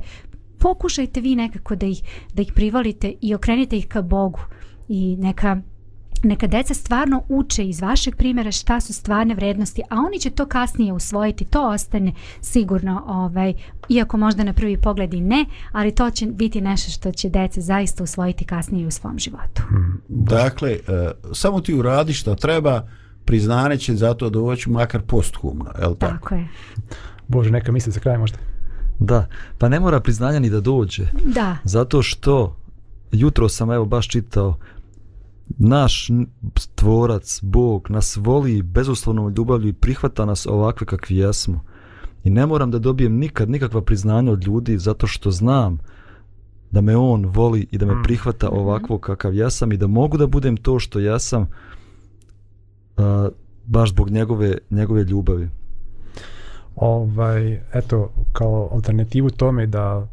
pokušajte vi nekako da ih, da ih privolite i okrenite ih ka Bogu i neka neka deca stvarno uče iz vašeg primjera šta su stvarne vrednosti, a oni će to kasnije usvojiti, to ostane sigurno, ovaj, iako možda na prvi pogled i ne, ali to će biti nešto što će deca zaista usvojiti kasnije u svom životu. Hmm, dakle, e, samo ti uradi što treba, priznane će za to doći makar posthumno, je li tako? Tako je. Bože, neka misli za kraj možda. Da, pa ne mora priznanja ni da dođe. Da. Zato što jutro sam evo baš čitao naš tvorac, Bog, nas voli bezuslovnom ljubavlju i prihvata nas ovakve kakvi jesmo. I ne moram da dobijem nikad nikakva priznanja od ljudi zato što znam da me on voli i da me mm. prihvata mhm. ovakvo kakav jesam i da mogu da budem to što jesam uh, baš zbog njegove, njegove ljubavi. Ovaj, eto, kao alternativu tome da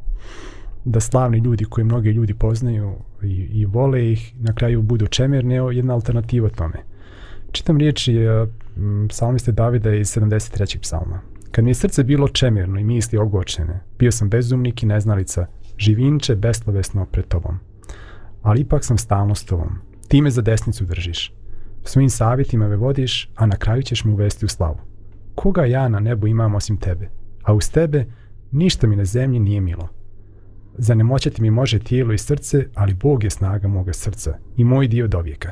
da slavni ljudi koji mnoge ljudi poznaju i, i vole ih na kraju budu čemerne jedna alternativa tome. Čitam riječi e, psalmiste Davida iz 73. psalma. Kad mi je srce bilo čemirno i misli ogočene, bio sam bezumnik i neznalica, živinče beslovesno pred tobom. Ali ipak sam stalno s tobom. Ti me za desnicu držiš. Svojim savjetima me vodiš, a na kraju ćeš me uvesti u slavu. Koga ja na nebu imam osim tebe? A uz tebe ništa mi na zemlji nije milo. Zanemoćati mi može tijelo i srce, ali Bog je snaga moga srca i moj dio do vijeka.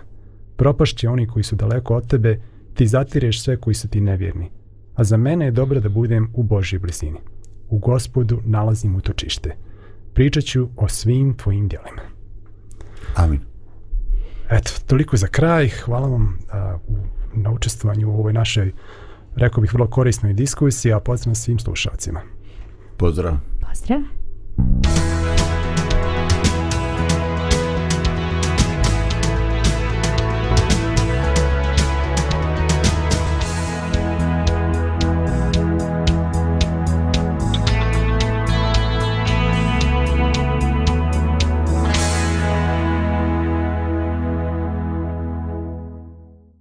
Propašće oni koji su daleko od tebe, ti zatireš sve koji su ti nevjerni. A za mene je dobro da budem u Božjoj blizini. U gospodu nalazim utočište. Pričat ću o svim tvojim djelima. Amin. Eto, toliko za kraj. Hvala vam a, u, na učestvovanju u ovoj našoj, rekao bih, vrlo korisnoj diskusiji, a pozdrav svim slušalcima. Pozdrav. Pozdrav.